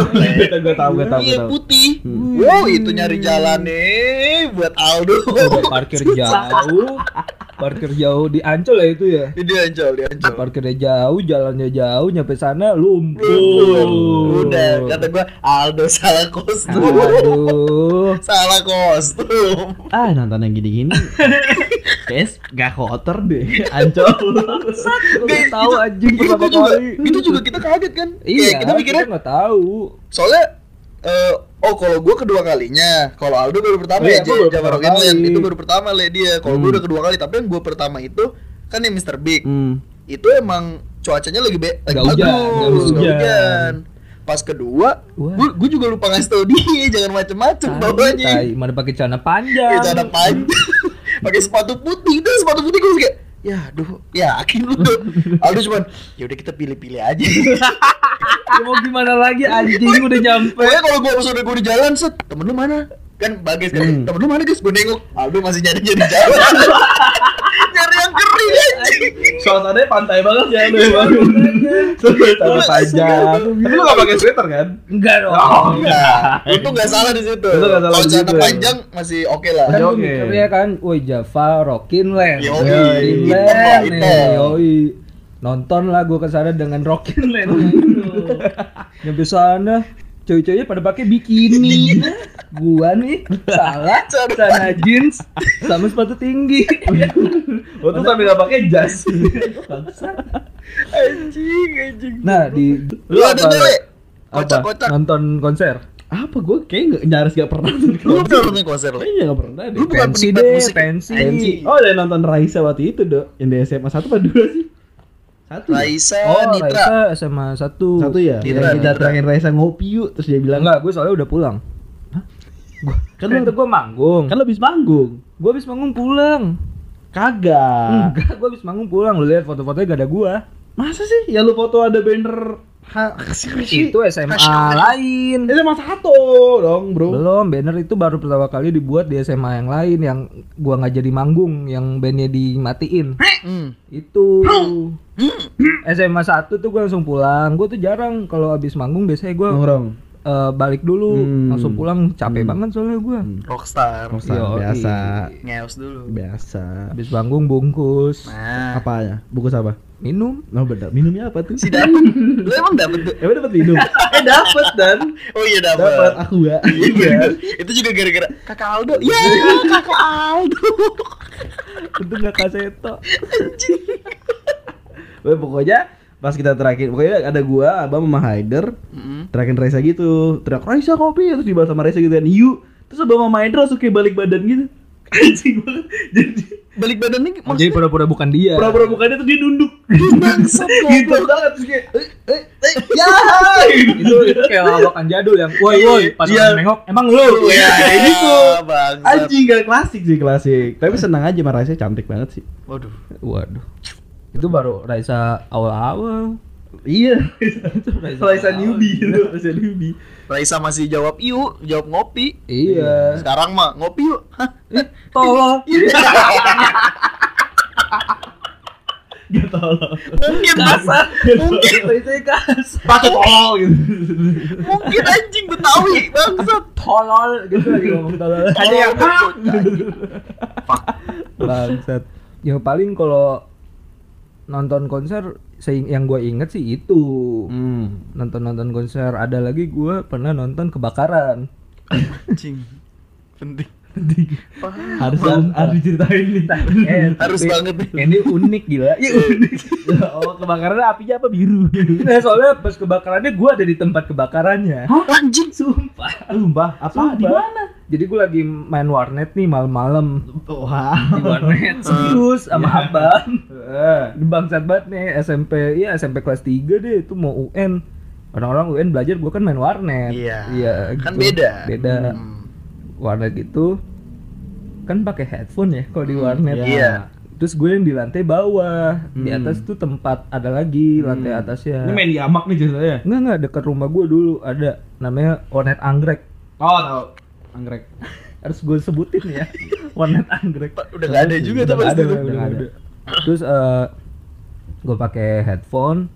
Speaker 2: Gue tahu, gue tahu,
Speaker 3: Iya
Speaker 2: gue tahu.
Speaker 3: putih. Wow itu nyari jalan nih buat Aldo.
Speaker 2: Udah parkir jauh. Parkir jauh di Ancol ya itu ya.
Speaker 3: Dia ancol, dia ancol.
Speaker 2: Parkirnya jauh, jalannya jauh, nyampe sana lumpur.
Speaker 3: Udah, kata gua Aldo salah kostum.
Speaker 2: Aduh.
Speaker 3: salah kostum.
Speaker 1: Ah, nonton yang gini-gini. Guys, gak kotor deh. Ancol.
Speaker 2: Gue tahu anjing
Speaker 3: itu
Speaker 2: pertama
Speaker 3: juga,
Speaker 2: kali.
Speaker 3: itu juga kita kaget kan?
Speaker 2: Iya,
Speaker 3: Kayak kita mikirnya
Speaker 2: nggak tahu.
Speaker 3: soalnya eh, oh kalau gua kedua kalinya, kalau Aldo baru pertama
Speaker 2: Oh iya,
Speaker 3: ya,
Speaker 2: baru
Speaker 3: Java
Speaker 2: pertama
Speaker 3: Rocket Land
Speaker 2: kali.
Speaker 3: itu baru pertama le dia. Kalau gua
Speaker 1: Hmm.
Speaker 3: udah kedua kali, tapi yang gua pertama itu kan yang Mr. Big.
Speaker 1: Hmm.
Speaker 3: Itu emang cuacanya lagi be lagi
Speaker 2: Nggak hujan,
Speaker 3: bagus,
Speaker 2: nggak
Speaker 3: nggak
Speaker 2: hujan.
Speaker 3: Pas kedua, gua juga lupa ngasih tau dia jangan macem-macem bawanya.
Speaker 2: Mana pakai celana panjang.
Speaker 3: Pakai celana panjang, pakai sepatu putih, itu sepatu putih gue kayak, ya, duh, yakin lu tuh. Aldo cuman, ya udah kita pilih-pilih aja.
Speaker 2: Ya mau gimana lagi anjing udah nyampe.
Speaker 3: Pokoknya kalau gue saudara gue di jalan, set, temen lu mana? Kan bagus kan,
Speaker 1: Hmm.
Speaker 3: temen lu mana guys? Gue nengok, Aldo masih nyari-nyari jalan. nyari yang kering anjing.
Speaker 5: Suasananya pantai banget ya lu emang.
Speaker 2: Celana panjang.
Speaker 5: Tapi lu gak pakai sweater kan?
Speaker 2: Enggak dong.
Speaker 5: Oh,
Speaker 3: Enggak, itu nggak salah di situ.
Speaker 5: Itu nggak salah
Speaker 3: Kalau celana
Speaker 5: situ.
Speaker 3: panjang masih oke lah.
Speaker 2: Kan
Speaker 1: Oke, oke.
Speaker 2: mikirnya kan, woi Java Rockin Land.
Speaker 3: Yoi, lah,
Speaker 2: yoi. Nonton lah gua ke sana dengan Rockin Land. Nyampe sana cewek-ceweknya pada pakai bikini. gua nih salah celana jeans sama sepatu tinggi.
Speaker 1: Oh tuh sambil gak pakai jas.
Speaker 3: Anjing, anjing.
Speaker 2: Nah, di
Speaker 3: Lu ada cewek?
Speaker 2: Apa?
Speaker 3: Kocak-kocak.
Speaker 2: Nonton konser.
Speaker 1: Apa gue kayak nggak nyaris gak pernah nonton
Speaker 3: Lu pernah nonton konser lu?
Speaker 1: Kayaknya gak pernah deh.
Speaker 3: Lu bukan
Speaker 2: Pensi deh,
Speaker 3: musik.
Speaker 2: pensi.
Speaker 3: Pensi.
Speaker 1: Oh ada nonton Raisa waktu itu dok Yang di SMA satu apa dua sih? Satu ya?
Speaker 3: Raisa,
Speaker 2: Oh,
Speaker 3: Nitra.
Speaker 2: Raisa SMA 1.
Speaker 1: Satu ya?
Speaker 3: Nitra,
Speaker 1: Yang kita
Speaker 3: Nitra.
Speaker 1: terakhir Raisa ngopi yuk Terus dia bilang
Speaker 2: Enggak, gue soalnya udah pulang.
Speaker 1: Kan
Speaker 2: Kan
Speaker 1: lu,
Speaker 2: itu gue manggung.
Speaker 1: kan lu habis manggung
Speaker 2: Gue habis manggung pulang.
Speaker 1: Kagak
Speaker 2: Enggak, gue habis manggung pulang. Lu lihat foto-fotonya gak ada gua.
Speaker 1: Masa sih? Ya lu foto ada banner
Speaker 2: Itu SMA lain.
Speaker 1: Itu masa satu dong bro
Speaker 2: Belum, banner itu baru pertama kali dibuat di SMA yang lain yang gua nggak jadi manggung, yang bandnya dimatiin.
Speaker 3: Hmm.
Speaker 2: Itu SMA 1 tuh gua langsung pulang. Gua tuh jarang kalau habis manggung biasanya gua
Speaker 1: Nongkrong
Speaker 2: eh, balik dulu,
Speaker 1: Hmm.
Speaker 2: langsung pulang. Capek
Speaker 1: Hmm.
Speaker 2: banget soalnya gua.
Speaker 3: Rockstar.
Speaker 1: Rockstar,
Speaker 2: Yoi.
Speaker 1: biasa
Speaker 3: Ngeos dulu.
Speaker 1: Biasa
Speaker 2: Habis manggung bungkus,
Speaker 3: Nah,
Speaker 1: Apanya? Bungkus apa?
Speaker 2: minum.
Speaker 1: Oh benar, minumnya apa tuh?
Speaker 3: si dapet. Lu emang dapet tuh?
Speaker 1: Emang dapat minum? eh dapat dan
Speaker 3: Oh iya dapet.
Speaker 1: dapat aku ya.
Speaker 3: Iya. Itu juga gara-gara kakak Aldo. Iya, kakak Aldo.
Speaker 2: Untung gak kaseto.
Speaker 1: Wah, pokoknya pas kita terakhir pokoknya ada gua, Abang sama Haider
Speaker 3: Mm-mm.
Speaker 1: terakhir Raisa gitu. Teriak Raisa kopi terus dibahas sama Raisa gitu kan. Yuk. Terus Abang sama Haider langsung kayak balik badan gitu. Anjing banget. Jadi
Speaker 3: Balik badan nih
Speaker 2: Jadi
Speaker 3: maksudnya
Speaker 2: pura-pura bukan dia.
Speaker 1: pura-pura bukannya tuh dia nunduk.
Speaker 3: bangsat
Speaker 1: gitu banget terus kayak eh eh eh ya.
Speaker 2: itu itu kayak lawakan jadul yang woi woi pas
Speaker 1: Iya.
Speaker 2: orang nengok emang lu
Speaker 3: Ya,
Speaker 1: kayak gitu.
Speaker 3: Bangsat.
Speaker 1: Anjing gak klasik sih klasik. Tapi senang aja sama Raisa cantik banget sih.
Speaker 3: Waduh.
Speaker 2: waduh itu baru Raisa awal-awal
Speaker 1: Iya.
Speaker 2: Raisa
Speaker 1: Raisa
Speaker 2: awal.
Speaker 1: newbie gitu, Raisa newbie.
Speaker 3: Raisa masih jawab yuk, jawab ngopi.
Speaker 2: iya
Speaker 3: Sekarang mah ngopi yuk.
Speaker 2: Tolong
Speaker 1: Gak tolong.
Speaker 3: Mungkin kasar. Mungkin
Speaker 2: Raisa kasar
Speaker 1: Pakai tolol gitu.
Speaker 3: mungkin anjing Betawi bangsat.
Speaker 2: tolol gitu lagi ngomong tolol
Speaker 3: Ada yang
Speaker 2: bangsat yang paling kalau nonton konser yang gue inget sih itu
Speaker 1: Hmm.
Speaker 2: nonton nonton konser ada lagi gue pernah nonton kebakaran
Speaker 3: anjing. Penting.
Speaker 1: Harus harus diceritain nih.
Speaker 2: Eh,
Speaker 3: Harus
Speaker 2: tapi
Speaker 3: banget nih.
Speaker 2: ini unik gila iya unik
Speaker 1: oh, kebakaran apinya apa biru?
Speaker 2: nah soalnya pas kebakarannya gue ada di tempat kebakarannya
Speaker 3: Anjing.
Speaker 2: sumpah
Speaker 1: Sumpah, apa
Speaker 2: Sumpah.
Speaker 1: di mana?
Speaker 2: Jadi gue lagi main warnet nih malam-malam
Speaker 1: Wah.
Speaker 2: di warnet serius sama
Speaker 1: Iya.
Speaker 2: abang
Speaker 1: Eh.
Speaker 2: di bangsat banget nih SMP ya SMP kelas 3 deh itu mau UN orang-orang UN belajar gue kan main warnet
Speaker 3: Iya.
Speaker 2: iya
Speaker 3: Kan
Speaker 2: gitu.
Speaker 3: beda.
Speaker 2: beda
Speaker 3: Hmm.
Speaker 2: warnet itu kan pakai headphone ya kalau di warnet
Speaker 3: Iya.
Speaker 2: terus gue yang di lantai bawah di
Speaker 1: Hmm.
Speaker 2: atas tuh tempat ada lagi lantai
Speaker 1: Hmm.
Speaker 2: atasnya
Speaker 1: Ini main di amak nih ceritanya.
Speaker 2: Enggak enggak dekat rumah gue dulu ada namanya warnet anggrek
Speaker 1: Oh, tahu. Anggrek.
Speaker 2: harus gue sebutin ya warnet anggrek.
Speaker 3: Udah gak ada juga tuh pasti
Speaker 2: ada, udah terus eh gue pakai headphone.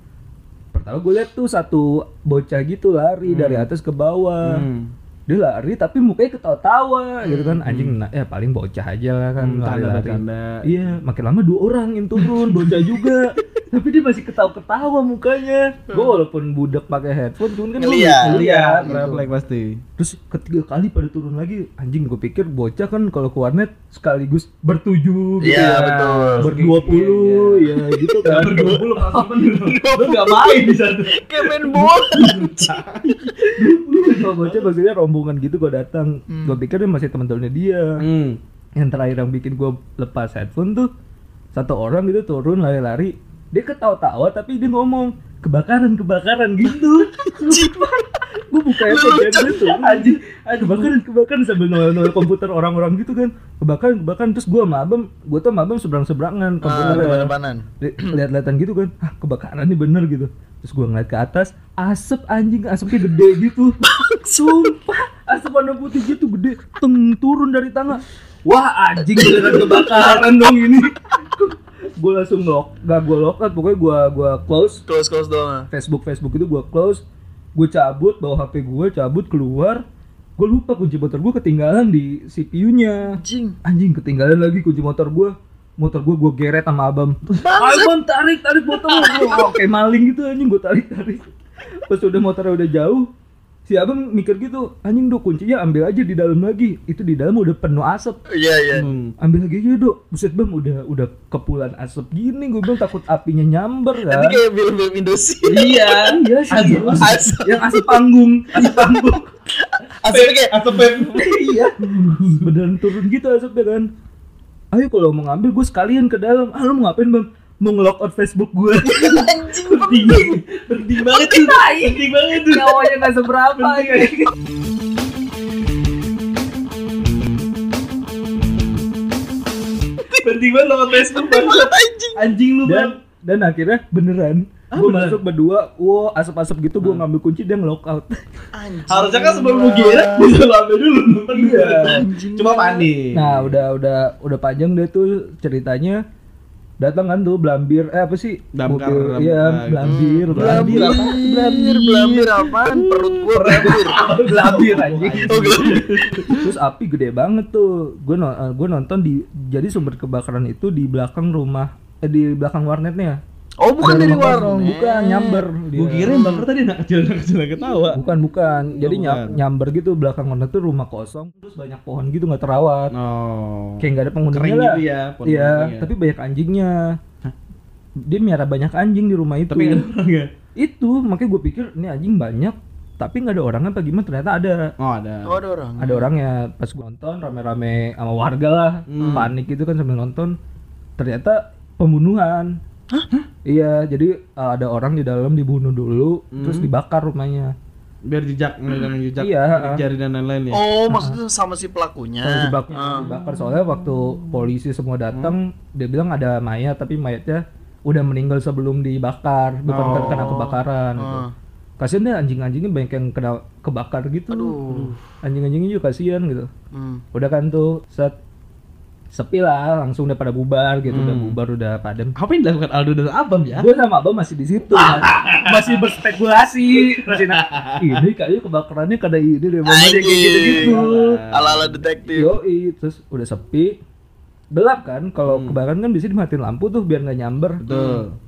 Speaker 2: Pertama gue lihat tuh satu bocah gitu lari dari atas ke bawah.
Speaker 1: Hmm.
Speaker 2: Dia lari tapi mukanya ketawa-tawa gitu kan anjing nah, ya paling bocah aja lah kan
Speaker 1: Hmm,
Speaker 2: lari-lari. iya makin lama dua orang yang turun bocah juga tapi dia masih ketawa-ketawa mukanya gue walaupun budak pakai headphone cuman kan gua
Speaker 3: Ngeliat.
Speaker 2: ngeliat gitu.
Speaker 1: refleks pasti.
Speaker 2: terus ketiga kali pada turun lagi anjing gue pikir bocah kan kalau ke warnet sekaligus bertujuh gitu
Speaker 3: Iya,
Speaker 2: ya
Speaker 3: betul.
Speaker 2: berdua puluh ya gitu kan
Speaker 1: Berdua puluh langsung Lu enggak main di sana.
Speaker 3: Kayak main bola.
Speaker 2: kalau bocah maksudnya rombongan gitu gue datang. Gue pikir dia masih teman-temannya dia.
Speaker 1: Hmm.
Speaker 2: yang terakhir yang bikin gue lepas headphone tuh satu orang gitu turun lari-lari. Dia ketawa-tawa tapi dia ngomong kebakaran kebakaran gitu. Gue buka headphone dia turun. Anjing. Kebakaran kebakaran sambil noel noel komputer orang-orang gitu kan. Kebakaran kebakaran terus gue abang gue tuh abang seberang seberangan
Speaker 3: Ah, depan-depanan.
Speaker 2: Li- lihat-lihatan gitu kan. Ah kebakaran nih bener gitu. Terus gua ngeliat ke atas asap anjing asapnya gede gitu. Sumpah asap warna putih gitu gede teng turun dari tangga. Wah anjing beneran kebakaran dong ini. Gue langsung lock gak gue lock out pokoknya gua gua close.
Speaker 3: Close close doang.
Speaker 2: Facebook Facebook itu gua close. Gue cabut bawa HP gue cabut keluar. Gue lupa kunci motor gue ketinggalan di CPU-nya
Speaker 3: Anjing.
Speaker 2: anjing ketinggalan lagi kunci motor gua. Motor gua gua geret sama abang. Abang tarik tarik motor. Wah, kayak maling gitu anjing gua tarik tarik. Pas udah motornya udah jauh si abang mikir gitu anjing dok kuncinya ambil aja di dalam lagi. Itu di dalam udah penuh asap.
Speaker 3: Iya iya.
Speaker 1: Hmm.
Speaker 2: ambil lagi aja dok. Buset bang udah udah kepulan asap gini gue bilang takut apinya nyamber
Speaker 3: Nanti
Speaker 2: kan
Speaker 3: kayak film-film Indosiar.
Speaker 2: iya iya serius
Speaker 3: Asap.
Speaker 2: yang asap panggung. Asap panggung.
Speaker 3: Asapnya kayak
Speaker 5: pep.
Speaker 2: iya. Beneran turun gitu asapnya kan. Ayo kalau mau ngambil gue sekalian ke dalam. Ah lu mau ngapain bang mau nge-lock out Facebook gue
Speaker 5: Penting. Penting banget tuh. Penting banget tuh.
Speaker 2: nyawanya nggak seberapa ya.
Speaker 5: Penting banget lo Facebook banget.
Speaker 3: anjing.
Speaker 5: Anjing lu,
Speaker 2: dan
Speaker 5: Bang.
Speaker 2: dan akhirnya beneran
Speaker 5: Ah,
Speaker 2: gue masuk berdua wow asap-asap gitu gue ngambil kunci dia nge-lock out
Speaker 3: Anjing.
Speaker 5: Harusnya kan sebelum lu gila bisa lu ambil dulu.
Speaker 2: Iya.
Speaker 3: Anjing.
Speaker 5: Cuma panik.
Speaker 2: nah udah udah udah panjang deh tuh ceritanya datang kan tuh belambir eh apa sih?
Speaker 1: Damkar,
Speaker 2: Mobil- iya belambir
Speaker 3: Hmm, Belambir, belambir, belambir apaan? Perut gua belambir.
Speaker 2: belambir anjing.
Speaker 3: Oh,
Speaker 2: terus api gede banget tuh. Gue gue nonton di jadi sumber kebakaran itu di belakang rumah eh di belakang warnetnya
Speaker 3: Oh, bukan dari warung.
Speaker 2: bukan nyamber
Speaker 1: Gue kira bakar tadi anak kecil anak kecil yang ketawa.
Speaker 2: bukan bukan jadi
Speaker 1: Oh, bukan.
Speaker 2: nyamber gitu belakang warnet tuh rumah kosong terus banyak pohon gitu nggak terawat
Speaker 1: Oh.
Speaker 2: kayak nggak ada penghuninya
Speaker 1: Kering
Speaker 2: lah
Speaker 1: gitu ya, pohon
Speaker 2: iya
Speaker 1: ya.
Speaker 2: tapi banyak anjingnya dia miara banyak anjing di rumah itu
Speaker 1: Tapi nggak ada orang ya.
Speaker 2: itu makanya gue pikir ini anjing banyak tapi nggak ada orangnya apa gimana ternyata ada
Speaker 1: Oh ada.
Speaker 3: Oh, ada orang.
Speaker 2: ada orangnya pas gue nonton rame-rame sama warga lah
Speaker 1: Hmm.
Speaker 2: panik gitu kan sambil nonton ternyata pembunuhan iya jadi uh, ada orang di dalam dibunuh dulu terus
Speaker 1: Hmm.
Speaker 2: dibakar rumahnya
Speaker 1: Biar jejak, ngeliatin jejak,
Speaker 2: Iya,
Speaker 1: jari dan lain-lain ya.
Speaker 3: Oh, maksudnya sama si pelakunya.
Speaker 2: Kalau dibakar,
Speaker 3: Ah.
Speaker 2: dibakar soalnya waktu polisi semua datang dia bilang ada mayat tapi mayatnya udah meninggal sebelum dibakar bukan
Speaker 1: Oh.
Speaker 2: kena kebakaran gitu.
Speaker 3: Ah.
Speaker 2: Kasian deh anjing-anjingnya banyak yang kena kebakar gitu.
Speaker 3: Aduh.
Speaker 2: Anjing-anjingnya juga kasihan gitu.
Speaker 3: Hmm.
Speaker 2: Udah kan tuh set sepi lah langsung udah pada bubar gitu udah
Speaker 1: Hmm.
Speaker 2: bubar udah padam.
Speaker 1: Apa yang dilakukan Aldo dan Abam ya?
Speaker 2: Gue sama Abang masih di situ masih berspekulasi masih nah, ini kayaknya kebakarannya karena ini deh. Masih kayak gitu-gitu.
Speaker 3: Ala-ala detektif.
Speaker 2: Yoi, terus udah sepi. Gelap kan, kalau
Speaker 1: Hmm.
Speaker 2: kebakaran kan bisa dimatiin lampu tuh biar nggak nyamber.
Speaker 1: Betul.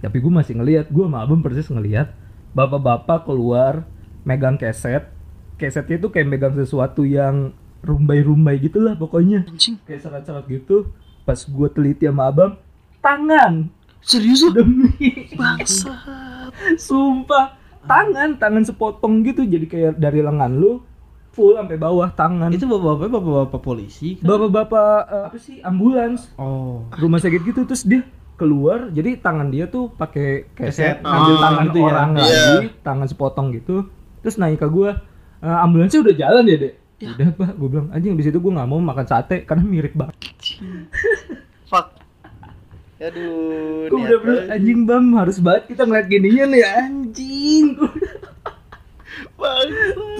Speaker 2: Tapi gue masih ngelihat, gue sama Abang persis ngelihat bapak-bapak keluar megang keset. Kesetnya itu kayak megang sesuatu yang rumbai-rumbai gitulah pokoknya.
Speaker 3: Anjing.
Speaker 2: Kayak serat-serat gitu. Pas gue teliti sama Abang, tangan
Speaker 3: Serius
Speaker 2: demi
Speaker 3: Bangsat.
Speaker 2: sumpah tangan tangan sepotong gitu jadi kayak dari lengan lu full sampai bawah tangan
Speaker 1: Itu bapak-bapak bapak-bapak polisi kan?
Speaker 2: bapak-bapak eh, apa sih ambulans
Speaker 1: Oh.
Speaker 2: rumah sakit gitu terus dia keluar jadi tangan dia tuh pakai keset ngambil
Speaker 3: Ah,
Speaker 2: tangan
Speaker 1: gitu ya.
Speaker 2: orang
Speaker 3: Iya.
Speaker 2: lagi tangan sepotong gitu terus naik ke gua "Eh, ambulansnya udah jalan ya dek udah pak gue bilang anjing di situ gua nggak mau makan sate karena mirip banget
Speaker 3: Fuck. Aduh.
Speaker 2: gue udah bilang anjing bam harus banget kita ngeliat gininya nih anjing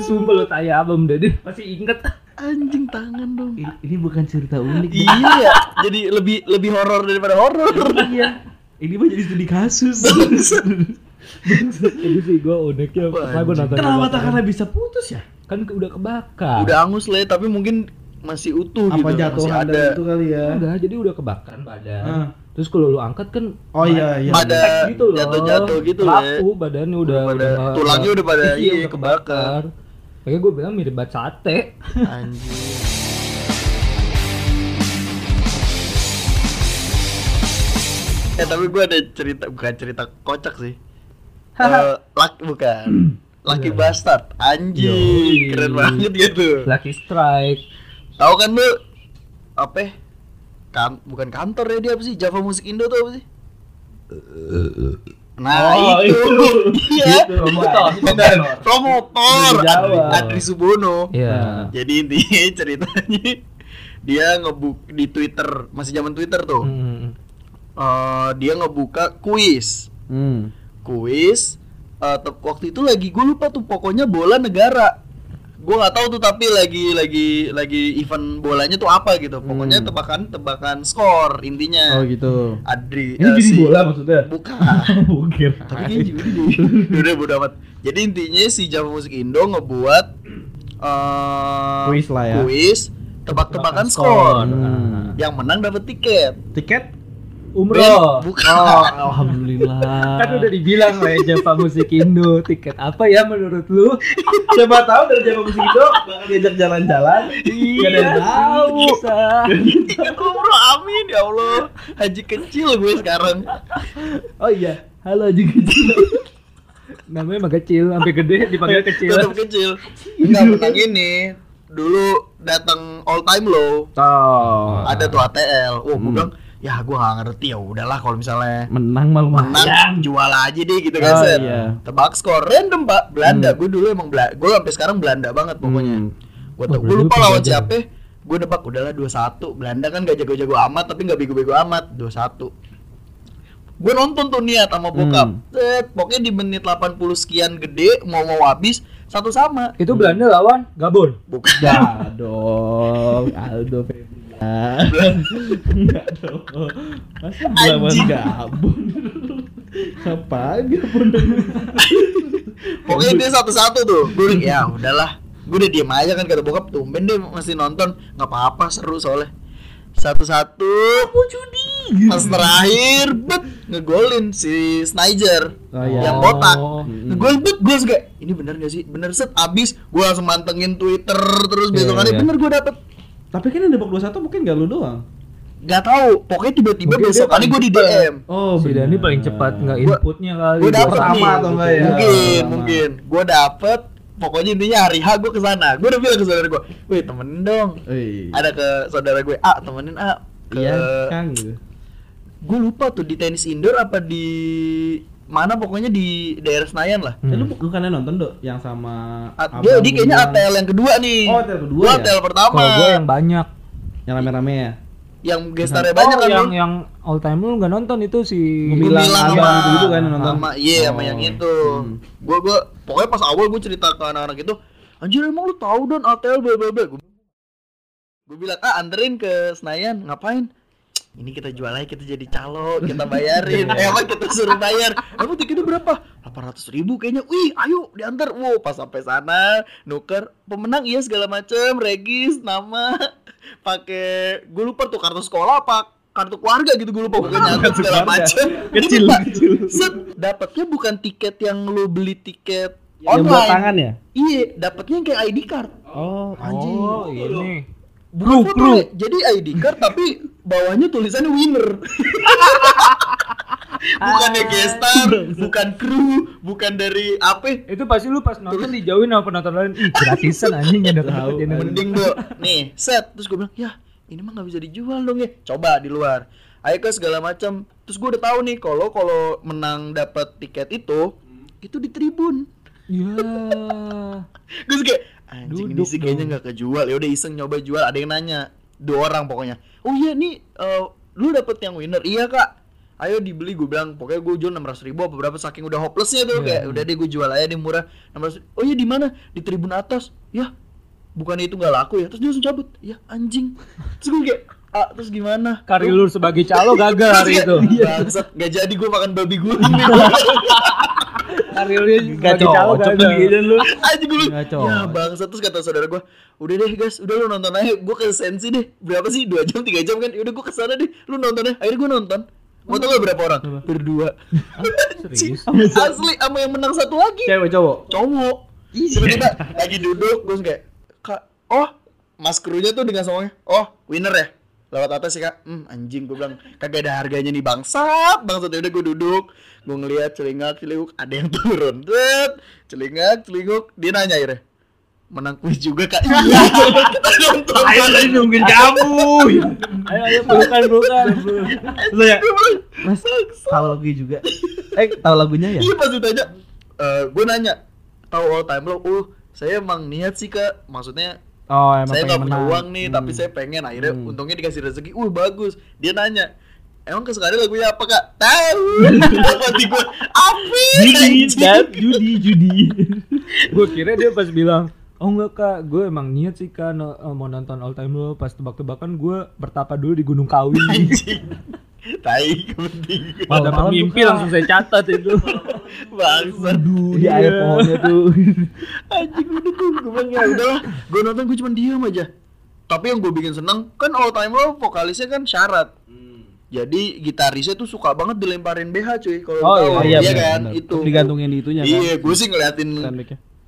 Speaker 2: sumpah lo tanya abam deh deh pasti inget
Speaker 3: Anjing tangan dong.
Speaker 1: Ini, ini bukan cerita unik.
Speaker 3: Iya ya. Jadi lebih lebih horor daripada horor.
Speaker 1: iya. Ini mah jadi studi kasus.
Speaker 2: itu sih gue gue nonton
Speaker 1: Kenapa tangannya bisa putus ya?
Speaker 2: Kan udah kebakar
Speaker 3: Udah angus lah, ya, tapi mungkin masih utuh gitu.
Speaker 1: Apa
Speaker 3: masih
Speaker 1: jatuhan
Speaker 3: ada.
Speaker 1: itu kali ya?
Speaker 2: Udah, jadi udah kebakaran badan.
Speaker 1: Ah.
Speaker 2: Terus kalau lu angkat kan
Speaker 1: Oh iya iya.
Speaker 3: Pada
Speaker 2: gitu loh.
Speaker 3: jatuh-jatuh gitu loh. ya.
Speaker 2: Laku badannya udah
Speaker 3: Udah pada- tulangnya udah pada
Speaker 2: iya,
Speaker 3: iya,
Speaker 2: udah kebakar. Makanya gue bilang mirip banget sate.
Speaker 3: Anjing. Eh tapi gue ada cerita bukan cerita kocak sih. Eh, laki bukan. Laki bastard. Anjing,
Speaker 2: Yoi.
Speaker 3: keren banget gitu.
Speaker 2: Lucky strike.
Speaker 3: Tahu kan lu apa? ya? Kan bukan kantor ya dia apa sih? Java Musik Indo tuh apa sih? Nah,
Speaker 2: Oh,
Speaker 3: itu. Iya.
Speaker 2: Promotor.
Speaker 3: Benar. Promotor.
Speaker 2: Jawa.
Speaker 3: Adri, Adri Subono.
Speaker 2: Iya.
Speaker 3: Jadi intinya ceritanya dia ngebuk di Twitter, masih zaman Twitter tuh.
Speaker 2: Hmm.
Speaker 3: Eh, dia ngebuka kuis.
Speaker 1: Hmm.
Speaker 3: Kuis eh, te- waktu itu lagi gue lupa tuh pokoknya bola negara. Gue nggak tahu tuh tapi lagi lagi lagi event bolanya tuh apa gitu. Pokoknya
Speaker 1: Hmm.
Speaker 3: tebakan tebakan skor intinya.
Speaker 1: Oh gitu.
Speaker 3: Adri
Speaker 2: Ini
Speaker 3: eh,
Speaker 2: jadi
Speaker 3: si-
Speaker 2: bola maksudnya?
Speaker 3: Bukan.
Speaker 2: Bukir.
Speaker 3: tapi kan juga di udah bodo amat. Jadi intinya si Java Musik Indo ngebuat eh
Speaker 1: Kuis lah ya.
Speaker 3: Kuis tebak-tebakan
Speaker 2: skor.
Speaker 3: skor.
Speaker 1: Hmm.
Speaker 3: Yang menang dapat tiket.
Speaker 1: Tiket
Speaker 2: Umroh.
Speaker 3: Bukan.
Speaker 1: Oh, alhamdulillah.
Speaker 2: Kan udah dibilang Raja Pak Musik Indo. Tiket apa ya menurut lu?
Speaker 1: Siapa tahu dari Jawa Musik Indo bakal diajak jalan-jalan. Gak ada yang tahu.
Speaker 2: Bisa.
Speaker 3: Tiket umroh amin ya Allah. Haji kecil gue sekarang.
Speaker 1: Oh iya, halo Haji kecil.
Speaker 2: Namanya emang kecil, sampai gede dipanggil kecil.
Speaker 3: Tetap kecil. Enggak menang ini. Dulu datang all time low.
Speaker 1: Oh.
Speaker 3: Ada tuh ATL. Oh, gue
Speaker 1: Hmm.
Speaker 3: bilang, ya gue gak ngerti. Ya udahlah kalau misalnya
Speaker 1: menang malu
Speaker 3: menang jual aja deh gitu kan
Speaker 1: Oh, iya.
Speaker 3: tebak skor. Random pak. Belanda.
Speaker 1: Hmm.
Speaker 3: gue dulu emang Belanda gue sampai sekarang Belanda banget pokoknya.
Speaker 1: Hmm.
Speaker 3: gue
Speaker 2: Oh,
Speaker 3: gue lupa lawan siapa. Gue nebak udahlah 2-1 Belanda kan gak jago-jago amat tapi gak bego-bego amat. 2-1 gue nonton tuh niat sama bokap.
Speaker 1: Hmm.
Speaker 3: Set, pokoknya di menit 80 sekian gede mau mau habis satu sama.
Speaker 2: Itu Belanda lawan Gabon.
Speaker 3: bukan.
Speaker 1: Ya dong, Aldo Febrian. Enggak dong. Masa. Gabon? Apa Gabon?
Speaker 3: pokoknya dia satu-satu tuh gue ya udahlah gue udah diem aja kan kata bokap tumben deh masih nonton nggak apa-apa seru soalnya satu-satu pas terakhir bet ngegolin si Snyder
Speaker 1: Oh, iya.
Speaker 3: yang botak ngegolin bet gue juga ini bener gak sih bener set abis gue langsung mantengin Twitter terus
Speaker 2: Iya,
Speaker 3: besokannya
Speaker 2: iya.
Speaker 3: bener gue dapet
Speaker 1: Tapi kan yang debak 21 mungkin gak lu doang.
Speaker 3: Gak tahu, pokoknya tiba-tiba
Speaker 2: Mungkin dia
Speaker 3: besokannya gue di DM.
Speaker 1: Oh,
Speaker 2: si Dani paling cepat nggak inputnya kali.
Speaker 3: Gue dapet
Speaker 1: sama
Speaker 3: nih.
Speaker 1: atau enggak ya?
Speaker 3: Mungkin, mungkin. Gue dapet. Pokoknya intinya hari H gue ke sana. Gue udah bilang ke saudara gue, wih temenin dong.
Speaker 1: Wih.
Speaker 3: Ada ke saudara gue, ah temenin ah. Ke...
Speaker 1: Iya, Kang gitu.
Speaker 3: Gue lupa tuh di tenis indoor apa di mana pokoknya di daerah Senayan lah.
Speaker 1: Eh, lu
Speaker 2: Hmm.
Speaker 1: bukannya nonton, Dok? Yang sama
Speaker 3: A-
Speaker 1: abang
Speaker 3: dia, dia kayaknya ATL yang kedua nih.
Speaker 1: Oh, ATL kedua
Speaker 3: Gua
Speaker 1: ya?
Speaker 3: ATL pertama.
Speaker 2: Kalau gue yang banyak.
Speaker 1: yang rame-rame ya.
Speaker 3: yang gestarnya banyak
Speaker 2: oh,
Speaker 3: kan
Speaker 2: yang
Speaker 3: lu.
Speaker 2: yang all time lu nggak nonton itu si
Speaker 1: Gumilang
Speaker 3: sama-
Speaker 1: gitu-gitu kan yang nonton.
Speaker 3: sama iya sama
Speaker 1: Oh.
Speaker 3: yang itu
Speaker 1: Hmm.
Speaker 3: gua gua pokoknya pas awal gua cerita ke anak-anak itu anjir emang lu tahu don ATL bla bla bla gua, gua bilang ah anterin ke Senayan ngapain ini kita jual aja kita jadi calo kita bayarin. Eh apa kita suruh bayar? Emang tiketnya berapa? 800 ribu kayaknya. Wih ayo diantar. Wow pas sampai sana nuker. Pemenang iya segala macem. Regis nama. Pakai gue lupa tuh kartu sekolah apa kartu keluarga gitu gue lupa. Pokoknya nyatet segala macem.
Speaker 1: Kecil, kecil.
Speaker 3: set. Dapatnya bukan tiket yang lu beli tiket
Speaker 1: Yang buat
Speaker 3: online.
Speaker 1: tangan ya?
Speaker 3: iya dapatnya yang kayak ID card.
Speaker 1: Oh,
Speaker 3: Anjing.
Speaker 2: oh ini.
Speaker 3: Foto, Le. jadi ID card tapi bawahnya tulisannya winner. Bukannya gestar bukan kru bukan dari apa?
Speaker 2: Itu pasti lu pas nonton dijauhin sama penonton lain. Ih gratisan anjing ada
Speaker 1: Tahu,
Speaker 2: ini
Speaker 3: mending bu nih set. Terus gue bilang ya ini mah nggak bisa dijual dong ya. Coba di luar. Ayo ke segala macam terus gue udah tahu nih kalau kalau menang dapat tiket itu itu di tribun.
Speaker 2: Ya.
Speaker 3: Gue suka anjing ini
Speaker 2: Duduk
Speaker 3: sih kayaknya nggak kejual. Ya udah iseng nyoba jual. Ada yang nanya dua orang pokoknya. Oh iya nih eh, lu dapet yang winner. Iya kak. Ayo dibeli gue bilang. Pokoknya gue jual enam ratus ribu apa berapa saking udah hopelessnya tuh.
Speaker 2: Iya.
Speaker 3: kayak udah deh gue jual aja di murah. Enam oh iya di mana? Di tribun atas. Ya bukannya itu nggak laku ya? Terus dia langsung cabut. Ya anjing. Terus gue kayak ah terus gimana?
Speaker 2: Karir lu sebagai calo gagal hari itu.
Speaker 3: Bangsat, gak jadi gue makan babi guling nih
Speaker 2: karir lu
Speaker 1: Gak cocok
Speaker 2: gagal
Speaker 1: kan lu.
Speaker 3: aja gue ya bangsa terus kata saudara gue udah deh guys udah lu nonton aja. Gue ke sensi deh. Berapa sih? Dua jam tiga jam kan? Udah gue ke sana deh. Lu nonton aja akhirnya gue nonton. Mau tau gak berapa orang? Berdua.
Speaker 2: Serius?
Speaker 3: Asli sama yang menang satu lagi.
Speaker 1: Cewek cowok.
Speaker 3: cowok. Tiba-tiba lagi duduk gue kayak kak oh mas krunya tuh dengan semuanya. Oh winner ya lewat atas sih kak. Hmm anjing gue bilang kagak ada harganya nih bangsat. Bangsat ya udah gue duduk. Gue ngeliat celingak celinguk ada yang turun. Set, celingak celinguk. Dia nanya akhirnya menang kuis juga kak? Iya kita nonton
Speaker 1: Ayo tadi nungguin kamu.
Speaker 2: ayo ayo pelukan pelukan
Speaker 1: Lu ya, Mas, tahu lagu juga. Eh, tahu lagunya ya?
Speaker 3: iya pas ditanya eh gue nanya tahu all time low oh saya emang niat sih kak. Maksudnya
Speaker 1: Oh, emang
Speaker 3: saya nggak punya
Speaker 1: menang.
Speaker 3: uang nih
Speaker 1: Hmm.
Speaker 3: tapi saya pengen. Akhirnya
Speaker 1: Hmm.
Speaker 3: untungnya dikasih rezeki. Uh bagus. Dia nanya emang kesekali lagunya apa kak? Tahu. Hati gue api
Speaker 2: judi dan judi judi. Gue kira dia pas bilang oh enggak kak. Gue emang niat sih kan mau nonton all time lo pas tebak-tebakan gue bertapa dulu di Gunung Kawi
Speaker 3: tai penting
Speaker 1: Malam-malam
Speaker 2: mimpi
Speaker 1: tuh,
Speaker 2: langsung saya catat itu
Speaker 3: bangsa
Speaker 1: di air pohonnya tuh.
Speaker 3: anjing udah gue gue bilang ya udahlah gue nonton gue cuma diam aja tapi yang gue bikin seneng kan all time lo vokalisnya kan syarat Jadi gitarisnya tuh suka banget dilemparin BH cuy kalau
Speaker 2: Oh,
Speaker 3: tahu.
Speaker 2: iya,
Speaker 1: iya,
Speaker 3: kan itu.
Speaker 1: Digantungin di itunya kan.
Speaker 3: Iya, gue sih ngeliatin
Speaker 1: Kan.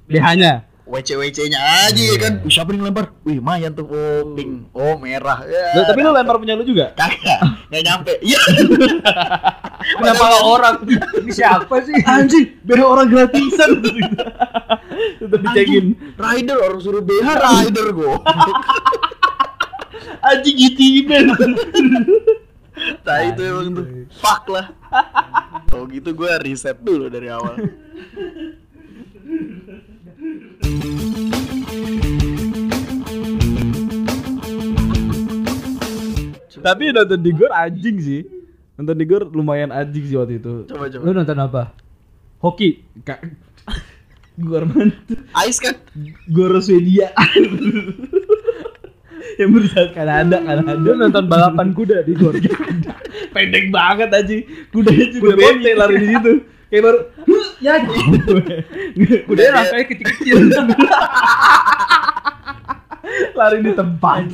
Speaker 2: BH-nya.
Speaker 3: WC-WC-nya aja ya kan. Wih, siapa yang lempar? Wih, mayan tuh. Oh, pink. Oh, merah. Ya,
Speaker 1: Loh, tapi lu lempar punya lu juga?
Speaker 3: kagak. Nggak nyampe. Iya.
Speaker 2: Kenapa orang? Ini siapa sih?
Speaker 1: Anjing, biar orang gratisan. Tetap dicekin.
Speaker 3: Rider orang suruh BH rider gua.
Speaker 1: Anjing band.
Speaker 3: Nah itu emang tuh Fuck lah Kalau gitu gue riset dulu dari awal
Speaker 1: Tapi nonton di gor anjing sih. Nonton di gor lumayan anjing sih waktu itu.
Speaker 3: Coba coba
Speaker 2: Lu nonton apa? Hoki.
Speaker 1: Kak Gor mana?
Speaker 3: Ice kan
Speaker 1: Gor Swedia. yang berusaha Kanada, Kanada.
Speaker 2: Lu nonton balapan kuda di gor.
Speaker 1: Pendek banget aja. Kudanya juga
Speaker 2: Kuda
Speaker 1: bete lari di situ. Kayak baru
Speaker 2: ya. Kudanya rangkanya kecil-kecil.
Speaker 1: lari di tempat.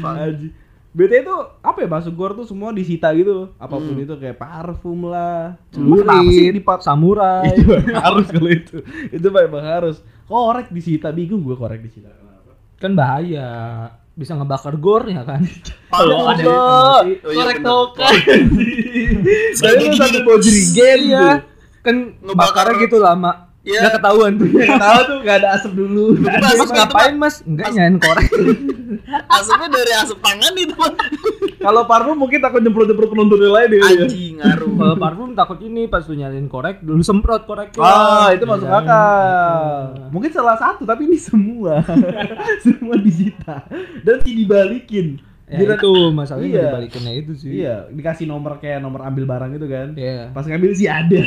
Speaker 1: Anjing. BT itu apa ya masuk gor tuh semua disita gitu apa pun itu kayak parfum lah
Speaker 2: Celurit, samurai.
Speaker 1: itu harus kalau itu itu memang harus korek disita bingung gue korek disita kenapa
Speaker 2: Kan bahaya. Bisa ngebakar gor ya kan?
Speaker 3: Kalau
Speaker 2: ada.
Speaker 3: Oh, iya,
Speaker 1: korek token
Speaker 3: Saya
Speaker 1: satu bau jerigen
Speaker 2: Iya. Kan
Speaker 3: Ngebakar-
Speaker 2: ngebakarnya gitu lama.
Speaker 3: Iya.
Speaker 2: Nggak ketahuan tuh.
Speaker 1: tahu tuh gak ada asap dulu
Speaker 3: Mas,
Speaker 2: Mas
Speaker 3: itu,
Speaker 2: ngapain mas? Enggak nyain korek.
Speaker 3: Asapnya dari asap tangan itu
Speaker 1: kalau parfum mungkin takut nyemprot nyemprot penonton yang lain ya
Speaker 3: Anjing ngaruh
Speaker 2: Kalau parfum takut ini pas lu nyalin korek, dulu semprot koreknya.
Speaker 1: Ah, itu masuk
Speaker 2: Iya.
Speaker 1: akal. Mungkin salah satu, tapi ini semua. semua disita. Dan dibalikin.
Speaker 2: Ya,
Speaker 1: Gila-
Speaker 2: itu masalahnya
Speaker 1: Iya.
Speaker 2: dibalikinnya itu sih.
Speaker 1: Iya, dikasih nomor kayak nomor ambil barang itu kan.
Speaker 2: Iya.
Speaker 1: Pas ngambil sih ada.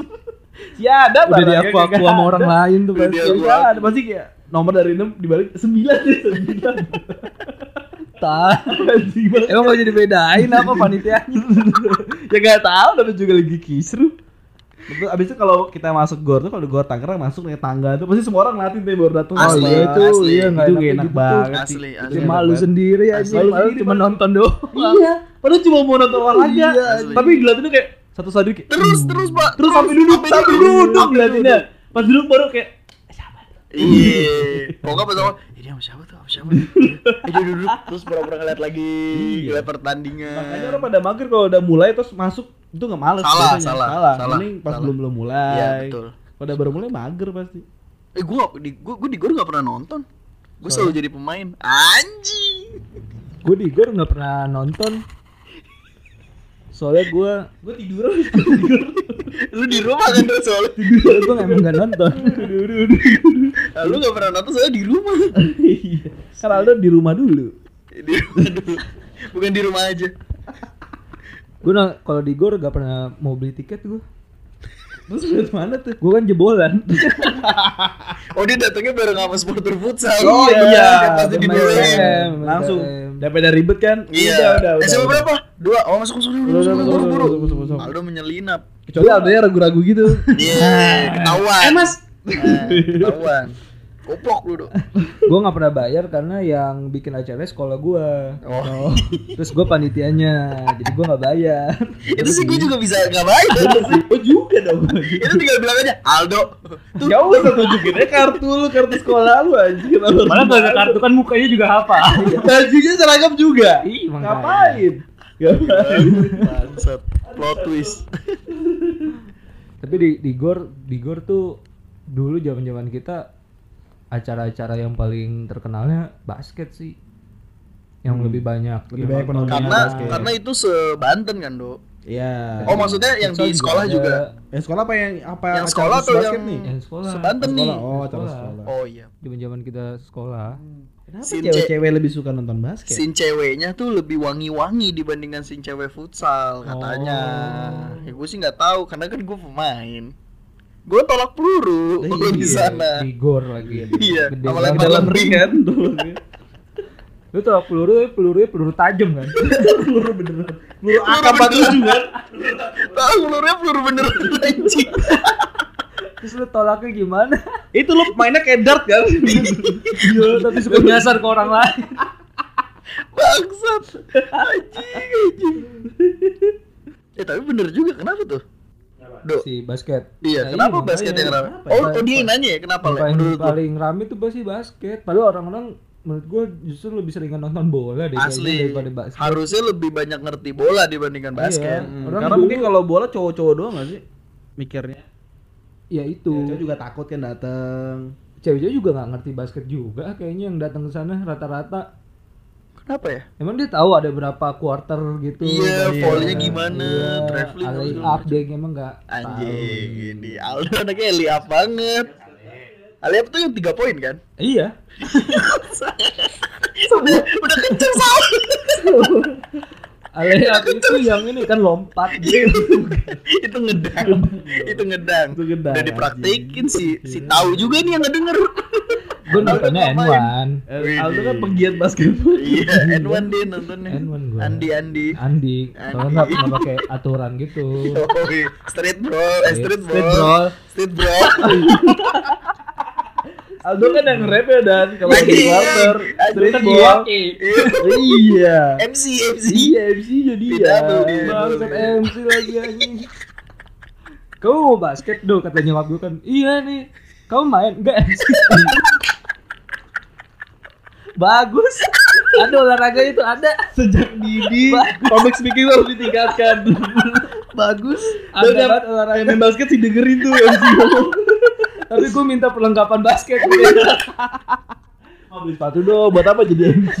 Speaker 1: si ada
Speaker 2: Udah
Speaker 1: barangnya
Speaker 2: diaku aku
Speaker 1: kagak
Speaker 2: sama orang lain tuh
Speaker 3: Udah
Speaker 2: pasti.
Speaker 1: Kagak ada pasti kayak nomor dari 6 dibalik 9 deh 9.
Speaker 2: Tah.
Speaker 1: Anjing banget.
Speaker 2: Emang gak jadi bedain apa panitianya?
Speaker 1: ya gak tahu tapi juga lagi kisru. Betul, abis itu kalau kita masuk gor tuh kalau di gor Tangerang masuk naik tangga tuh pasti semua orang ngeliatin tuh baru datang.
Speaker 3: Asli,
Speaker 2: oh iya itu,
Speaker 3: asli.
Speaker 2: iya nggak
Speaker 1: itu
Speaker 2: enak,
Speaker 1: enak banget
Speaker 3: Asli, asli.
Speaker 2: Malu sendiri aja,
Speaker 3: Asli.
Speaker 2: malu
Speaker 1: Sendiri,
Speaker 2: cuma nonton doang.
Speaker 1: Iya, padahal cuma mau nonton olahraga.
Speaker 2: Iya,
Speaker 3: asli.
Speaker 1: tapi ngeliatinnya kayak satu satu kayak
Speaker 3: Terus terus Pak
Speaker 1: terus sampai duduk, sampai duduk ngeliatinnya. Pas duduk baru kayak
Speaker 3: Iya Pokoknya awal Ini sama siapa tuh sama siapa Eh dia duduk Terus pura-pura ngeliat lagi
Speaker 1: Iya.
Speaker 3: Ngeliat pertandingan
Speaker 1: makanya orang pada mager kalau udah mulai terus masuk itu nggak males
Speaker 3: Salah,
Speaker 1: biasanya.
Speaker 3: salah,
Speaker 1: salah.
Speaker 3: salah,
Speaker 1: Mending pas
Speaker 3: salah.
Speaker 1: belum belum mulai.
Speaker 3: Iya betul
Speaker 1: udah baru mulai mager pasti.
Speaker 3: Eh gua di gua, gua di gor gak pernah nonton. Gua selalu jadi pemain. Anjing.
Speaker 2: Gue di gor nggak pernah nonton. Soalnya gue
Speaker 1: Gue tidur
Speaker 3: Lu di rumah kan tuh soalnya.
Speaker 2: gue emang nggak nonton.
Speaker 3: Nah, lu gak pernah nonton soalnya di rumah.
Speaker 1: Iya. Kan Aldo di rumah dulu.
Speaker 3: Di rumah dulu. Bukan di rumah aja.
Speaker 2: Gue kalau di gor gak pernah mau beli tiket gue.
Speaker 1: Terus lihat mana tuh?
Speaker 2: Gue kan jebolan.
Speaker 3: Oh dia datangnya bareng sama supporter futsal.
Speaker 1: Oh, iya.
Speaker 3: Pasti.
Speaker 2: PM.
Speaker 1: Langsung. Daripada ribet kan?
Speaker 3: Iya.
Speaker 1: Udah, udah, udah.
Speaker 3: SMA
Speaker 1: udah.
Speaker 3: berapa? Dua. Oh masuk masuk masuk
Speaker 1: Udah,
Speaker 3: masuk
Speaker 1: udah,
Speaker 3: masuk
Speaker 1: masuk, masuk, masuk, masuk.
Speaker 3: Aldo menyelinap.
Speaker 1: Kecuali Aldo nya ragu-ragu gitu.
Speaker 3: Iya, ketahuan.
Speaker 1: Eh mas.
Speaker 3: Nah, ketahuan. Goblok lu, Dok.
Speaker 2: gue nggak pernah bayar karena yang bikin acara sekolah gue.
Speaker 3: Oh.
Speaker 2: Terus gue panitianya, jadi gue nggak bayar.
Speaker 3: Itu sih gue juga bisa nggak bayar.
Speaker 1: Oh juga dong.
Speaker 3: Itu tinggal bilang aja, Aldo. Tuh,
Speaker 1: Ya udah tunjukin aja kartu lu, kartu sekolah lu anjing.
Speaker 2: Malah gak ada kartu kan mukanya juga apa?
Speaker 1: Bajunya seragam juga.
Speaker 2: Ih.
Speaker 1: Ngapain? Ngapain?
Speaker 3: Bangsat. Plot twist.
Speaker 2: Tapi di di gor di gor tuh dulu zaman zaman kita acara-acara yang paling terkenalnya basket sih. Yang
Speaker 1: Hmm.
Speaker 2: lebih banyak.
Speaker 1: Lebih banyak penonton.
Speaker 3: Karena
Speaker 1: basket.
Speaker 3: karena itu sebanten kan, Dok.
Speaker 1: Iya.
Speaker 3: Oh, maksudnya yang di sekolah
Speaker 2: ada.
Speaker 3: juga.
Speaker 1: Yang sekolah apa yang apa
Speaker 3: Yang
Speaker 1: acara
Speaker 3: sekolah atau
Speaker 1: basket
Speaker 3: yang-
Speaker 1: nih?
Speaker 2: Yang sekolah.
Speaker 3: Sebanten nih.
Speaker 1: Sekolah. Oh, acara
Speaker 2: Sekolah.
Speaker 1: sekolah.
Speaker 3: Oh iya.
Speaker 2: Zaman zaman kita sekolah.
Speaker 1: Kenapa
Speaker 3: Sin
Speaker 1: cewek-cewek lebih suka nonton basket?
Speaker 3: Sin ceweknya tuh lebih wangi-wangi dibandingkan sin cewek futsal katanya.
Speaker 2: Oh.
Speaker 3: Ya gue sih nggak tahu karena kan gue pemain. Gue tolak peluru
Speaker 1: Iya,
Speaker 3: di sana.
Speaker 2: Di gor lagi.
Speaker 3: Iya,
Speaker 2: Gede
Speaker 3: sama lempar
Speaker 1: dalam
Speaker 3: ring.
Speaker 1: kan?
Speaker 2: Lu tau peluru, pelurunya peluru tajam kan?
Speaker 1: Peluru beneran. Peluru AK-47 kan?
Speaker 3: Tahu pelurunya peluru beneran anjing.
Speaker 2: Terus lu tolaknya gimana?
Speaker 1: Itu lu mainnya kayak dart kan?
Speaker 2: Iya, tapi suka nyasar ke orang lain.
Speaker 3: Bangsat. Anjing, anjing. Eh tapi bener juga kenapa tuh? Do.
Speaker 2: si basket
Speaker 3: Iya,
Speaker 2: Nah,
Speaker 3: kenapa
Speaker 2: makanya.
Speaker 3: basket yang rame?
Speaker 2: Kenapa
Speaker 3: Oh,
Speaker 2: ya?
Speaker 3: oh dia nanya ya kenapa
Speaker 2: yang paling,
Speaker 3: Menurut
Speaker 2: paling rame tuh pasti basket padahal orang-orang menurut gua justru lebih seringan nonton bola deh
Speaker 3: Asli.
Speaker 2: daripada basket
Speaker 3: Harusnya lebih banyak ngerti bola dibandingkan basket.
Speaker 2: Iya.
Speaker 1: Hmm,
Speaker 2: Orang
Speaker 1: karena
Speaker 2: dulu-
Speaker 1: mungkin kalau bola cowok-cowok doang gak sih mikirnya
Speaker 2: ya itu
Speaker 1: cowok juga takut kan dateng
Speaker 2: cewek-cewek juga nggak ngerti basket juga kayaknya yang datang ke sana rata-rata
Speaker 3: Kenapa ya?
Speaker 2: emang dia tahu ada berapa quarter gitu
Speaker 3: Iya,
Speaker 2: Iya.
Speaker 3: volley-nya gimana,
Speaker 2: Iya,
Speaker 3: traveling segala
Speaker 2: up dia emang nggak
Speaker 3: Anjing, ini Aldo anaknya liap banget. Aliap tuh yang tiga poin kan?
Speaker 2: iya
Speaker 3: udah, udah kenceng soal.
Speaker 2: alley up itu yang ini kan lompat gitu
Speaker 3: itu ngedang, itu ngedang.
Speaker 1: Itu ngedang,
Speaker 3: Udah dipraktekin si si tahu juga nih yang ngedenger.
Speaker 2: Gue nontonnya
Speaker 3: ngapain?
Speaker 2: N1
Speaker 1: Eh, Aldo kan penggiat basketball
Speaker 3: Iya, N1 dia nontonnya.
Speaker 2: N1 gua.
Speaker 3: Andi Andi.
Speaker 2: Andi kalau nggak nggak pakai aturan gitu
Speaker 3: iya. street bro, eh, street bro.
Speaker 2: Street bro.
Speaker 1: Aldo kan yang rap ya dan kalau di
Speaker 3: Iya.
Speaker 1: quarter street
Speaker 3: iya.
Speaker 1: ball
Speaker 3: Iya.
Speaker 1: iya
Speaker 3: MC MC.
Speaker 1: iya MC jadi
Speaker 3: Beda
Speaker 1: ya.
Speaker 2: Bangsat MC lagi anjing. Kamu mau basket dong kata nyokap gue kan. Iya nih. Kamu main enggak MC? Bagus. Ada olahraga itu ada.
Speaker 1: sejak dini public speaking harus ditingkatkan bagus
Speaker 2: Ada
Speaker 1: yang-
Speaker 2: banget olahraga.
Speaker 1: yang main basket sih dengerin tuh
Speaker 2: Tapi gue minta perlengkapan basket.
Speaker 1: mau beli sepatu dong buat apa jadi MC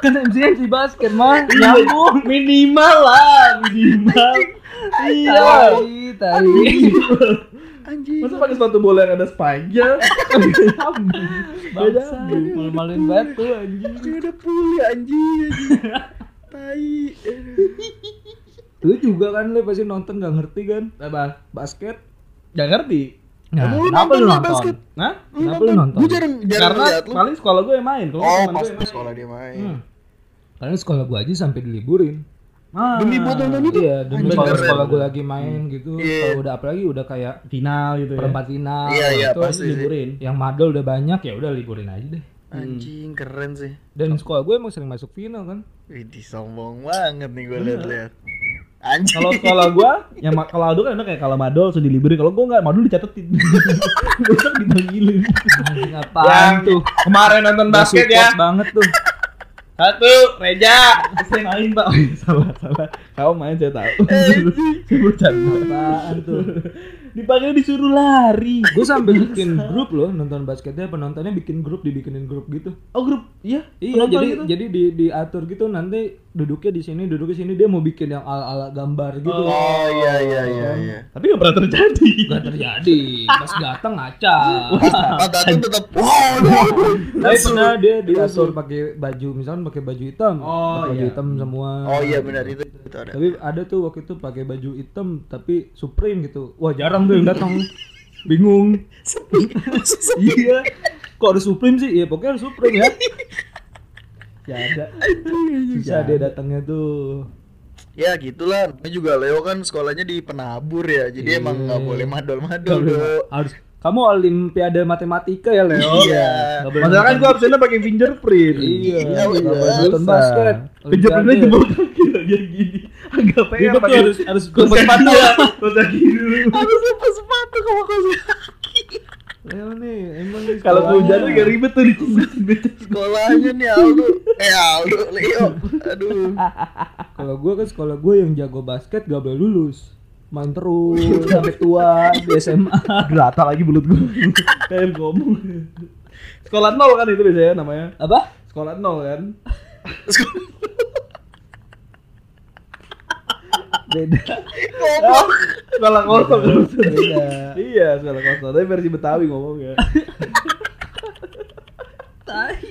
Speaker 2: kan MC MC basket mah nyambung.
Speaker 1: minimal lah minimal iya
Speaker 2: Tai, tai.
Speaker 3: Anjing.
Speaker 1: masa pakai sepatu bola yang ada spike-nya
Speaker 2: Bangsa, malu-maluin batu anjing.
Speaker 3: Kayak ada puli anjing. anjing. Tai.
Speaker 2: Lu juga kan lu pasti nonton gak ngerti kan?
Speaker 1: apa
Speaker 2: Basket.
Speaker 1: Gak ngerti
Speaker 2: Nah,
Speaker 3: Kamu
Speaker 2: kenapa
Speaker 3: nonton
Speaker 2: lu
Speaker 3: nggak
Speaker 2: nonton?
Speaker 3: basket?
Speaker 1: Hah?
Speaker 2: Kenapa lu nonton?
Speaker 3: Gue jarang jarang
Speaker 1: Karena
Speaker 3: lihat lu.
Speaker 1: paling sekolah gue yang main. Kalau
Speaker 3: Oh, pas
Speaker 1: gue
Speaker 3: sekolah dia main.
Speaker 2: Hmm. Karena sekolah gua aja sampai diliburin.
Speaker 1: Ah.
Speaker 3: Demi buat nonton itu?
Speaker 2: Iya, demi kalau
Speaker 3: keren.
Speaker 2: sekolah gua lagi main gitu,
Speaker 3: Iya.
Speaker 2: kalau udah apalagi udah kayak
Speaker 1: final gitu ya.
Speaker 2: perempat final,
Speaker 3: Iya, iya,
Speaker 2: itu
Speaker 3: pasti sih.
Speaker 1: liburin.
Speaker 2: yang madol udah banyak ya udah liburin aja deh.
Speaker 3: Anjing keren sih.
Speaker 2: Dan sekolah gue emang sering masuk final kan.
Speaker 3: Wih, sombong banget nih gue lihat-lihat. Anjing.
Speaker 1: Kalau sekolah gua, yang kalau Aldo kan enak kayak kalau Madol sudah diliburin. Kalau gua enggak, Madol dicatetin. Besok dipanggilin.
Speaker 2: Anjing apaan tuh?
Speaker 1: Kemarin nonton
Speaker 2: Nggak support banget tuh.
Speaker 1: Satu, Reja. Saya main, Pak. Oh, salah, salah. Kamu main saya tahu. Saya bercanda.
Speaker 2: Apaan tuh?
Speaker 1: Dipanggil disuruh lari.
Speaker 2: gue sampai bikin grup loh nonton basketnya penontonnya bikin grup dibikinin grup gitu.
Speaker 1: Oh, grup. Iya.
Speaker 2: Iya, jadi
Speaker 1: gitu.
Speaker 2: jadi di diatur gitu nanti duduknya di sini, duduknya di sini dia mau bikin yang ala-ala gambar gitu.
Speaker 3: Oh iya iya iya iya.
Speaker 1: Tapi nggak pernah terjadi.
Speaker 2: Gak terjadi. Pas datang ngaca.
Speaker 3: Ah, datang tetap wow.
Speaker 2: Tapi pernah dia diatur pakai baju, misalkan pakai baju hitam,
Speaker 1: Oh,
Speaker 2: pakai baju
Speaker 1: iya.
Speaker 2: hitam semua.
Speaker 3: Oh iya benar itu itu ada.
Speaker 2: Tapi ada tuh waktu itu pakai baju hitam tapi Supreme gitu. Wah jarang tuh yang datang. Bingung. iya. Kok ada Supreme sih? Ya pokoknya harus Supreme ya. Ya ada. Susah dia datangnya tuh.
Speaker 3: Ya gitulah. Namanya juga Leo kan sekolahnya di penabur ya. Jadi
Speaker 2: Iya.
Speaker 3: emang nggak boleh madol-madol.
Speaker 2: Harus kamu olimpiade matematika ya Leo
Speaker 3: Iya.
Speaker 1: Masalah kan gua absennya pakai fingerprint.
Speaker 2: iya
Speaker 3: Iya, iya.
Speaker 2: nonton basket
Speaker 1: Fingerprintnya jebol kaki lagi gini. Agak pengen
Speaker 2: Ribet tuh
Speaker 1: pakai
Speaker 2: harus harus
Speaker 1: kos
Speaker 2: sepatu
Speaker 1: ya. Kaki dulu.
Speaker 3: Harus lepas sepatu kalau kau
Speaker 2: Leo nih emang
Speaker 1: Kalau hujan tuh gak ribet tuh dicimit
Speaker 3: sekolahnya nih Aldo. Eh Aldo, Leo. Aduh.
Speaker 2: Kalau gue kan sekolah gue yang jago basket gak boleh lulus Main terus sampai tua di SMA
Speaker 1: Gerata lagi mulut gua. Kayak ngomong. Sekolah nol kan itu biasanya namanya.
Speaker 2: Apa?
Speaker 1: Sekolah nol kan.
Speaker 2: Beda
Speaker 3: Goblok.
Speaker 1: Sekolah kosong kan.
Speaker 2: Beda
Speaker 1: Iya, sekolah kosong. Tapi versi Betawi ngomongnya.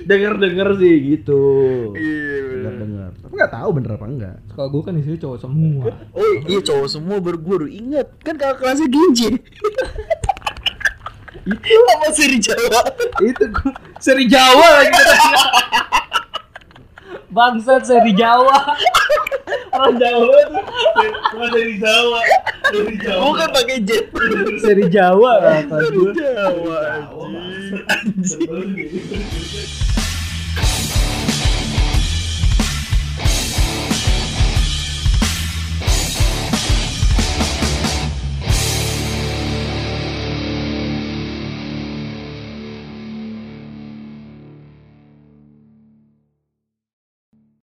Speaker 1: Dengar-dengar sih gitu.
Speaker 3: Iya benar.
Speaker 1: Dengar-dengar. Tapi nggak tahu bener apa enggak.
Speaker 2: Sekolah gue kan isinya cowok semua
Speaker 3: Oh iya cowok semua baru gue baru ingat kan kakak kelasnya Ginji. itu apa seri Jawa?
Speaker 2: Itu gue Seri Jawa lagi Bangsat seri Jawa
Speaker 1: Orang Jawa tuh. Bukan dari Jawa. Dari Jawa.
Speaker 3: Bukan pakai jet.
Speaker 2: Seri Jawa apa
Speaker 3: Seri
Speaker 2: gue
Speaker 3: Jawa. anjing. Anjing.